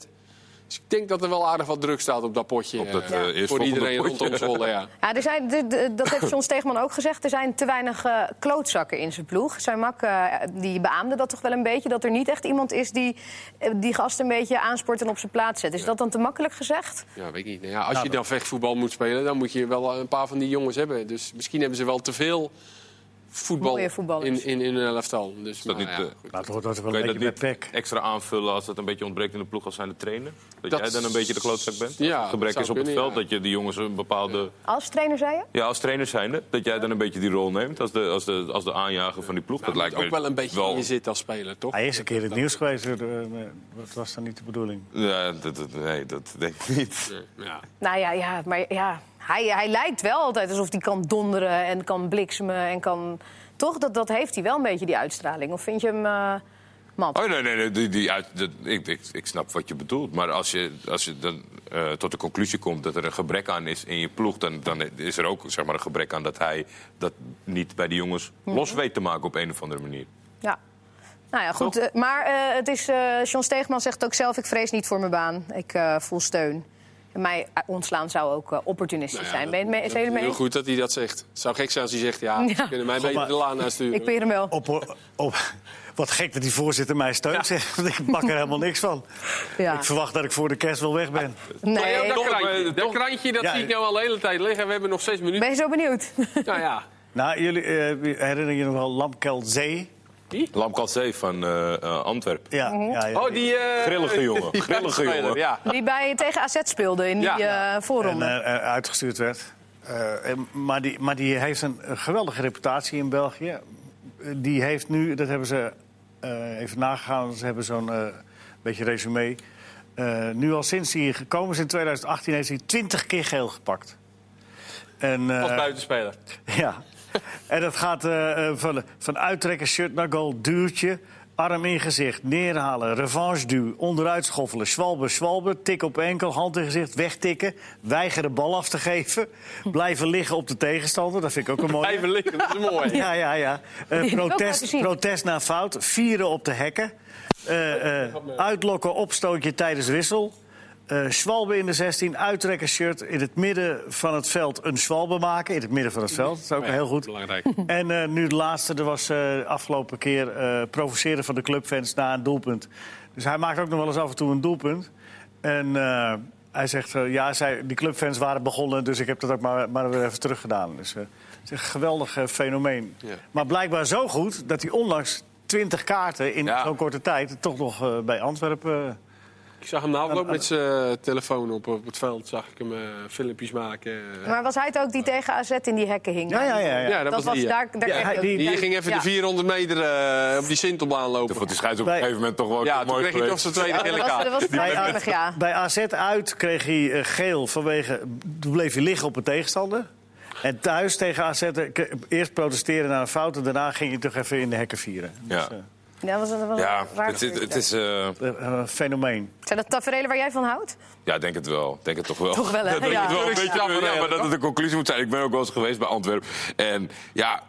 Dus ik denk dat er wel aardig wat druk staat op dat potje. Op dat, eh, eh, voor iedereen potje. rondom Zwolle, ja. Ja, er zijn, de, de- dat heeft John Steegman ook gezegd. Er zijn te weinig eh, klootzakken in zijn ploeg. Zijn mak eh, die beaamde dat toch wel een beetje. Dat er niet echt iemand is die die gast een beetje aanspoort en op zijn plaats zet. Is dat dan te makkelijk gezegd? Ja, weet ik niet. Nou ja, als je dan vechtvoetbal moet spelen, dan moet je wel een paar van die jongens hebben. Dus misschien hebben ze wel te veel voetbal in, in, in hun elftal. Dus, dat maar niet, ja, eh. Nou, het ook wel een je dat beetje niet PEC. extra aanvullen als dat een beetje ontbreekt in de ploeg als zijn de trainer? Dat, Dat jij dan een beetje de klootzak bent? Ja, Als het gebrek is op het veld, ja. dat je die jongens een bepaalde... Als trainer, zei je? Ja, als trainer zijnde, dat jij dan een beetje die rol neemt als de, als de, als de aanjager van die ploeg. Nou, dat lijkt moet me ook wel een beetje wel- in je zit als speler, toch? Hij is een keer in het nieuws geweest. eh, Dat was dan niet de bedoeling. Ja, dat, dat- nee, dat denk ik niet. Ja. Nou ja, ja maar ja, hij, hij lijkt wel altijd alsof hij kan donderen en kan bliksemen en kan... Toch, dat, dat heeft hij wel een beetje, die uitstraling. Of vind je hem uh, mat? Oh nee, nee, nee die, die uit, dat, ik, ik, ik snap wat je bedoelt. Maar als je, als je dan eh, tot de conclusie komt dat er een gebrek aan is in je ploeg... dan, dan is er ook zeg maar, een gebrek aan dat hij dat niet bij die jongens los weet te maken op een of andere manier. Ja. Nou ja, goed. eh, maar eh, het is, eh John Steegman zegt ook zelf, ik vrees niet voor mijn baan. Ik eh, voel steun. Mij eh, ontslaan zou ook eh, opportunistisch Nou ja, zijn. Ben je zijn jullie Heel goed dat hij dat zegt. Het zou gek zijn als hij zegt, ja, [laughs] Ja. ze kunnen mij beter de laan uitsturen. Ik peer hem wel. Op, op, wat gek dat die voorzitter mij steunt, zeg. Want ik pak er helemaal niks van. Ja. Ik verwacht dat ik voor de kerst wel weg ben. Nee, dat, krantje, eh, dat toch- krantje dat Ja, zie ik nou al de hele tijd liggen. We hebben nog zes minuten. ben je zo benieuwd? [laughs] Nou ja, Nou, jullie eh, herinneren je nog wel Lamkelzee? Lamkalzee van eh, eh, Antwerpen. Ja, ja, ja. Oh, die... eh, Grillige jongen, [laughs] die grillige speler, jongen. Ja. Die bij tegen AZ speelde in die Ja. eh, en voorronde. eh, uitgestuurd werd. Eh, en- maar, die, maar die heeft een, geweldige reputatie in België. Die heeft nu, dat hebben ze eh, even nagegaan, ze hebben zo'n eh, beetje resume. Eh, nu al sinds hij gekomen is in 2018 heeft hij 20 keer geel gepakt. En, eh, Als buitenspeler. [laughs] Ja. En dat gaat eh, eh, van, van uittrekken, shirt naar goal, duwtje. Arm in gezicht, neerhalen, revanche duw, onderuit schoffelen, zwalbe, zwalbe, tik op enkel, hand in gezicht, wegtikken, weigeren bal af te geven, blijven liggen op de tegenstander, dat vind ik ook een mooie. Blijven liggen, dat is mooi. [laughs] Ja, ja, ja. Eh, protest, protest na fout, vieren op de hekken, eh, eh, uitlokken, opstootje tijdens wissel. Zwalbe in de 16, uittrekken shirt in het midden van het veld een zwalbe maken. In het midden van het veld, dat is ook Ja, heel goed. Belangrijk. [laughs] En eh, nu de laatste, er was eh afgelopen keer provoceren van de clubfans na een doelpunt. Dus hij maakt ook nog wel eens af en toe een doelpunt. En hij zegt, ja, zij, die clubfans waren begonnen, dus ik heb dat ook maar, maar weer even teruggedaan. Dus het is een geweldig fenomeen. Ja. Maar blijkbaar zo goed dat hij ondanks 20 kaarten in Ja. zo'n korte tijd toch nog bij Antwerpen. Eh, Ik zag hem na afloop met zijn telefoon op, op het veld. Zag ik hem eh, filmpjes maken. eh. Maar was hij het ook die tegen AZ in die hekken hing? Ja, ja, ja, ja. Ja, dat, Dat was die. ja. daar, daar Ja, kreeg hij- je ook- die- Die ging even Ja. de 400 meter eh, op die Sintelbaan lopen. Toen vond die scheids op een gegeven moment toch wel Ja, heel toen mooi kreeg hij toch zijn tweede gele Dat was, kaart. dat Bij, aardig, ja. bij AZ uit kreeg hij eh, geel vanwege... Toen bleef hij liggen op een tegenstander. En thuis tegen AZ eh, eerst protesteren naar een fout... en daarna ging hij toch even in de hekken vieren. Dus, Ja. Eh, Ja, dat was, dat was Ja, een raar het, is- het is... eh, eh, een fenomeen. Zijn dat tafereelen waar jij van houdt? Ja, ik denk het wel. Ik Denk het toch wel. Toch wel, hè? [laughs] Dat, denk Ja. het wel een Ja. beetje, ja, maar dat het de conclusie moet zijn. Ik ben ook wel eens geweest bij Antwerpen. En ja,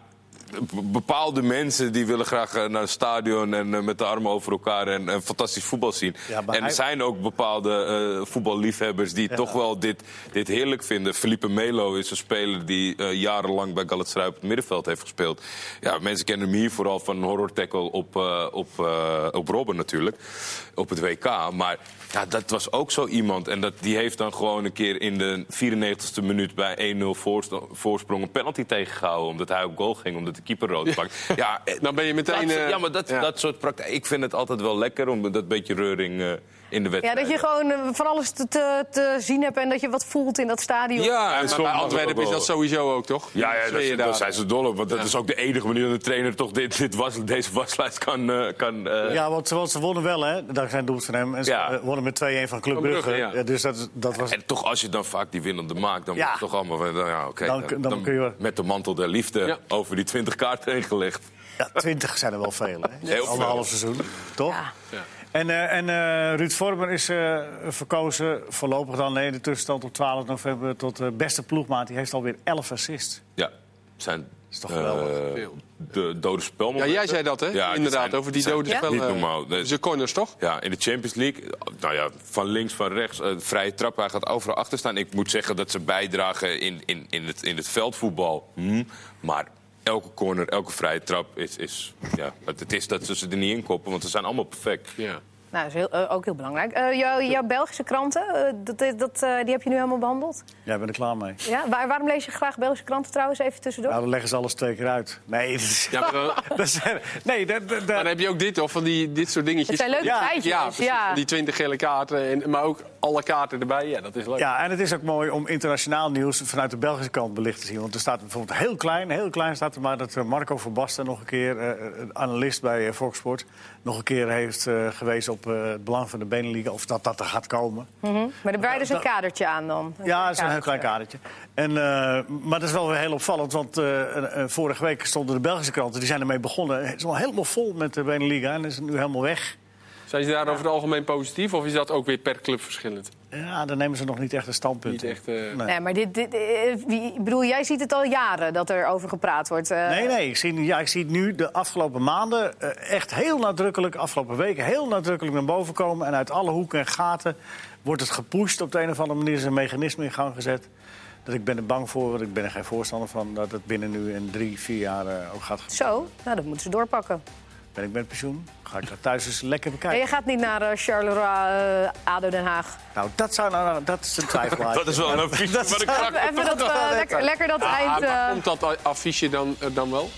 bepaalde mensen die willen graag eh, naar het stadion en eh, met de armen over elkaar en, en fantastisch voetbal zien. Ja, en er hij- zijn ook bepaalde eh, voetballiefhebbers die toch wel dit, dit heerlijk vinden. Felipe Melo is een speler die jarenlang bij Galatasaray op het middenveld heeft gespeeld. Ja, mensen kennen hem hier vooral van een horror tackle op, op, op Robben natuurlijk. Op het WK. Maar ja, dat was ook zo iemand. En dat, die heeft dan gewoon een keer in de 94ste minuut bij 1-0 voorst- voorsprong een penalty tegengehouden. Omdat hij op goal ging, omdat de keeper rood pakt. Ja, Dan [laughs] ben je meteen... dat, eh, ja, maar dat, ja. dat soort praktijk. Ik vind het altijd wel lekker om dat beetje reuring eh, in de Ja, dat je gewoon eh, van alles te, te, te zien hebt en dat je wat voelt in dat stadion. Ja, en bij Antwerpen is dat sowieso ook, toch? Ja, ja dat, daar. daar zijn ze dol op. Want dat is ook de enige manier dat de trainer toch dit, dit was, deze waslijst kan... eh, kan eh, Ja, want, want ze wonnen wel, hè? Dankzij een doelpunt van hem. En ze Ja. wonnen met 2-1 van Club Brugge. Brugge, ja. Ja, dus dat, dat was... En toch, als je dan vaak die winnende maakt, dan Ja. wordt het toch allemaal van, ja, oké. Dan- dan kun je- met de mantel der liefde Ja. over die 20 kaarten heen gelegd. Ja, 20 zijn er wel veel, hè? Heel veel. Anderhalf seizoen, toch? Ja. Ja. En, eh, en eh, Ruud Vormer is eh, verkozen, voorlopig dan nee, de tussenstand op 12 november... tot eh, beste ploegmaat. Die heeft alweer 11 assists. Ja, zijn is toch geweldig. Veel. de dode Ja, spelmomenten. jij zei dat, hè? Ja, Inderdaad, zijn- over die dode Ja? spellen. Niet normaal. Nee. De corners, toch? Ja, in de Champions League, nou ja, van links, van rechts, vrije trap, hij gaat overal achter staan. Ik moet zeggen dat ze bijdragen in, in, in, het, in het veldvoetbal. Hm, maar elke corner, elke vrije trap is... is ja, het, is dat ze ze er niet in koppen, want ze zijn allemaal perfect. Ja. Nou, dat is heel, eh, ook heel belangrijk. Eh, jouw, jouw Belgische kranten, eh, dat, dat, eh, die heb je nu helemaal behandeld. Jij bent er klaar mee. Ja? Waar- waarom lees je graag Belgische kranten trouwens, even tussendoor? Nou, dan leggen ze alles twee keer uit. Nee, [laughs] dat is- Ja, maar dan, [laughs] dat is- nee dat, dat, maar dan heb je ook dit, of van die, dit soort dingetjes. het zijn leuke Ja, feitjes. Ja, Ja, precies, die 20 gele kaarten, en, maar ook alle kaarten erbij. Ja, dat is leuk. Ja, en het is ook mooi om internationaal nieuws vanuit de Belgische kant belicht te zien. Want er staat bijvoorbeeld heel klein, heel klein staat er maar dat eh, Marco van Basten nog een keer, eh, een analist bij eh, Fox Sport, nog een keer heeft eh, gewezen op eh, het belang van de Beneliga. Of dat dat er gaat komen. Mhm. Maar er breiden ze een kadertje aan dan. Ja, dat is een heel klein kadertje. En, eh, maar dat is wel weer heel opvallend, want eh, eh, eh, vorige week stonden de Belgische kranten, die zijn ermee begonnen. Het is al helemaal vol met de Beneliga en is het nu helemaal weg. Zijn ze daar over het algemeen positief, of is dat ook weer per club verschillend? Ja, dan nemen ze nog niet echt een standpunt. Niet in. echt... eh, Nee. Nee, maar dit, dit, eh, bedoel, jij ziet het al jaren dat er over gepraat wordt. eh. Nee, nee, ik zie, ja, ik zie het nu de afgelopen maanden echt heel nadrukkelijk, afgelopen weken heel nadrukkelijk naar boven komen. En uit alle hoeken en gaten wordt het gepusht. Op de een of andere manier is een mechanisme in gang gezet. Dat ik ben er bang voor, want ik ben er geen voorstander van, dat het binnen nu in drie, vier jaar ook gaat gebeuren. Zo, nou, dat moeten ze doorpakken. Ben ik met pensioen, ga ik dat thuis eens lekker En bekijken. je gaat niet naar eh, Charleroi, eh, ADO Den Haag. Nou, dat, zou nou, dat is een twijfelaar. [laughs] Dat is wel een advies. [laughs] Dat is- maar ik Even, even dat, eh, lekker, lekker dat ah, eind... eh, komt dat affiche dan, dan wel?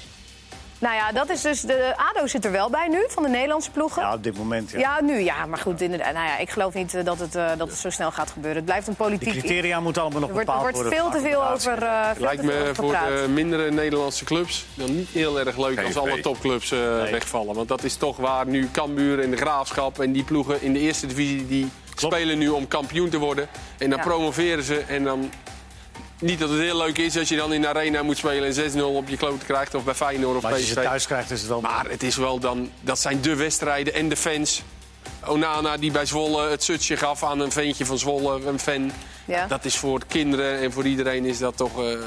Nou ja, dat is dus... De ADO zit er wel bij nu, van de Nederlandse ploegen. Ja, op dit moment, ja. Ja, nu ja, maar goed, inderdaad. Nou ja, ik geloof niet eh, dat het, eh, dat het zo snel gaat gebeuren. Het blijft een politiek... criteria moeten allemaal nog Er wordt, er bepaald wordt worden. veel te veel over, eh veel Lijkt me over voor de mindere Nederlandse clubs dan niet heel erg leuk als alle topclubs eh, wegvallen. Want dat is toch waar nu Cambuur en de Graafschap en die ploegen in de eerste divisie... die spelen nu om kampioen te worden. En dan Ja. promoveren ze en dan niet dat het heel leuk is als je dan in de arena moet spelen en 6-0 op je klote krijgt. Of bij Feyenoord of Maar als je ze PSV. thuis krijgt, is het wel... Maar het is wel dan, dat zijn de wedstrijden en de fans. Onana die bij Zwolle het zutje gaf aan een ventje van Zwolle, een fan. Ja. Dat is voor kinderen en voor iedereen is dat toch eh,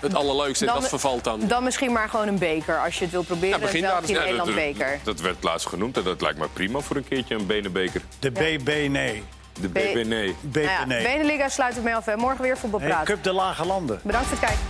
het allerleukste. En Dan- dat vervalt dan. Dan misschien maar gewoon een beker. Als je het wil proberen, Ja, begin daar eens. Ja, Nederland dat, beker. dat werd laatst genoemd en dat lijkt me prima voor een keertje een benenbeker. De BB nee. De B- BB nee. BB Nou ja. Beneliga sluit het mee af. hè. Morgen weer voetbal Hey, praten. Cup de Lage Landen. Bedankt voor het kijken.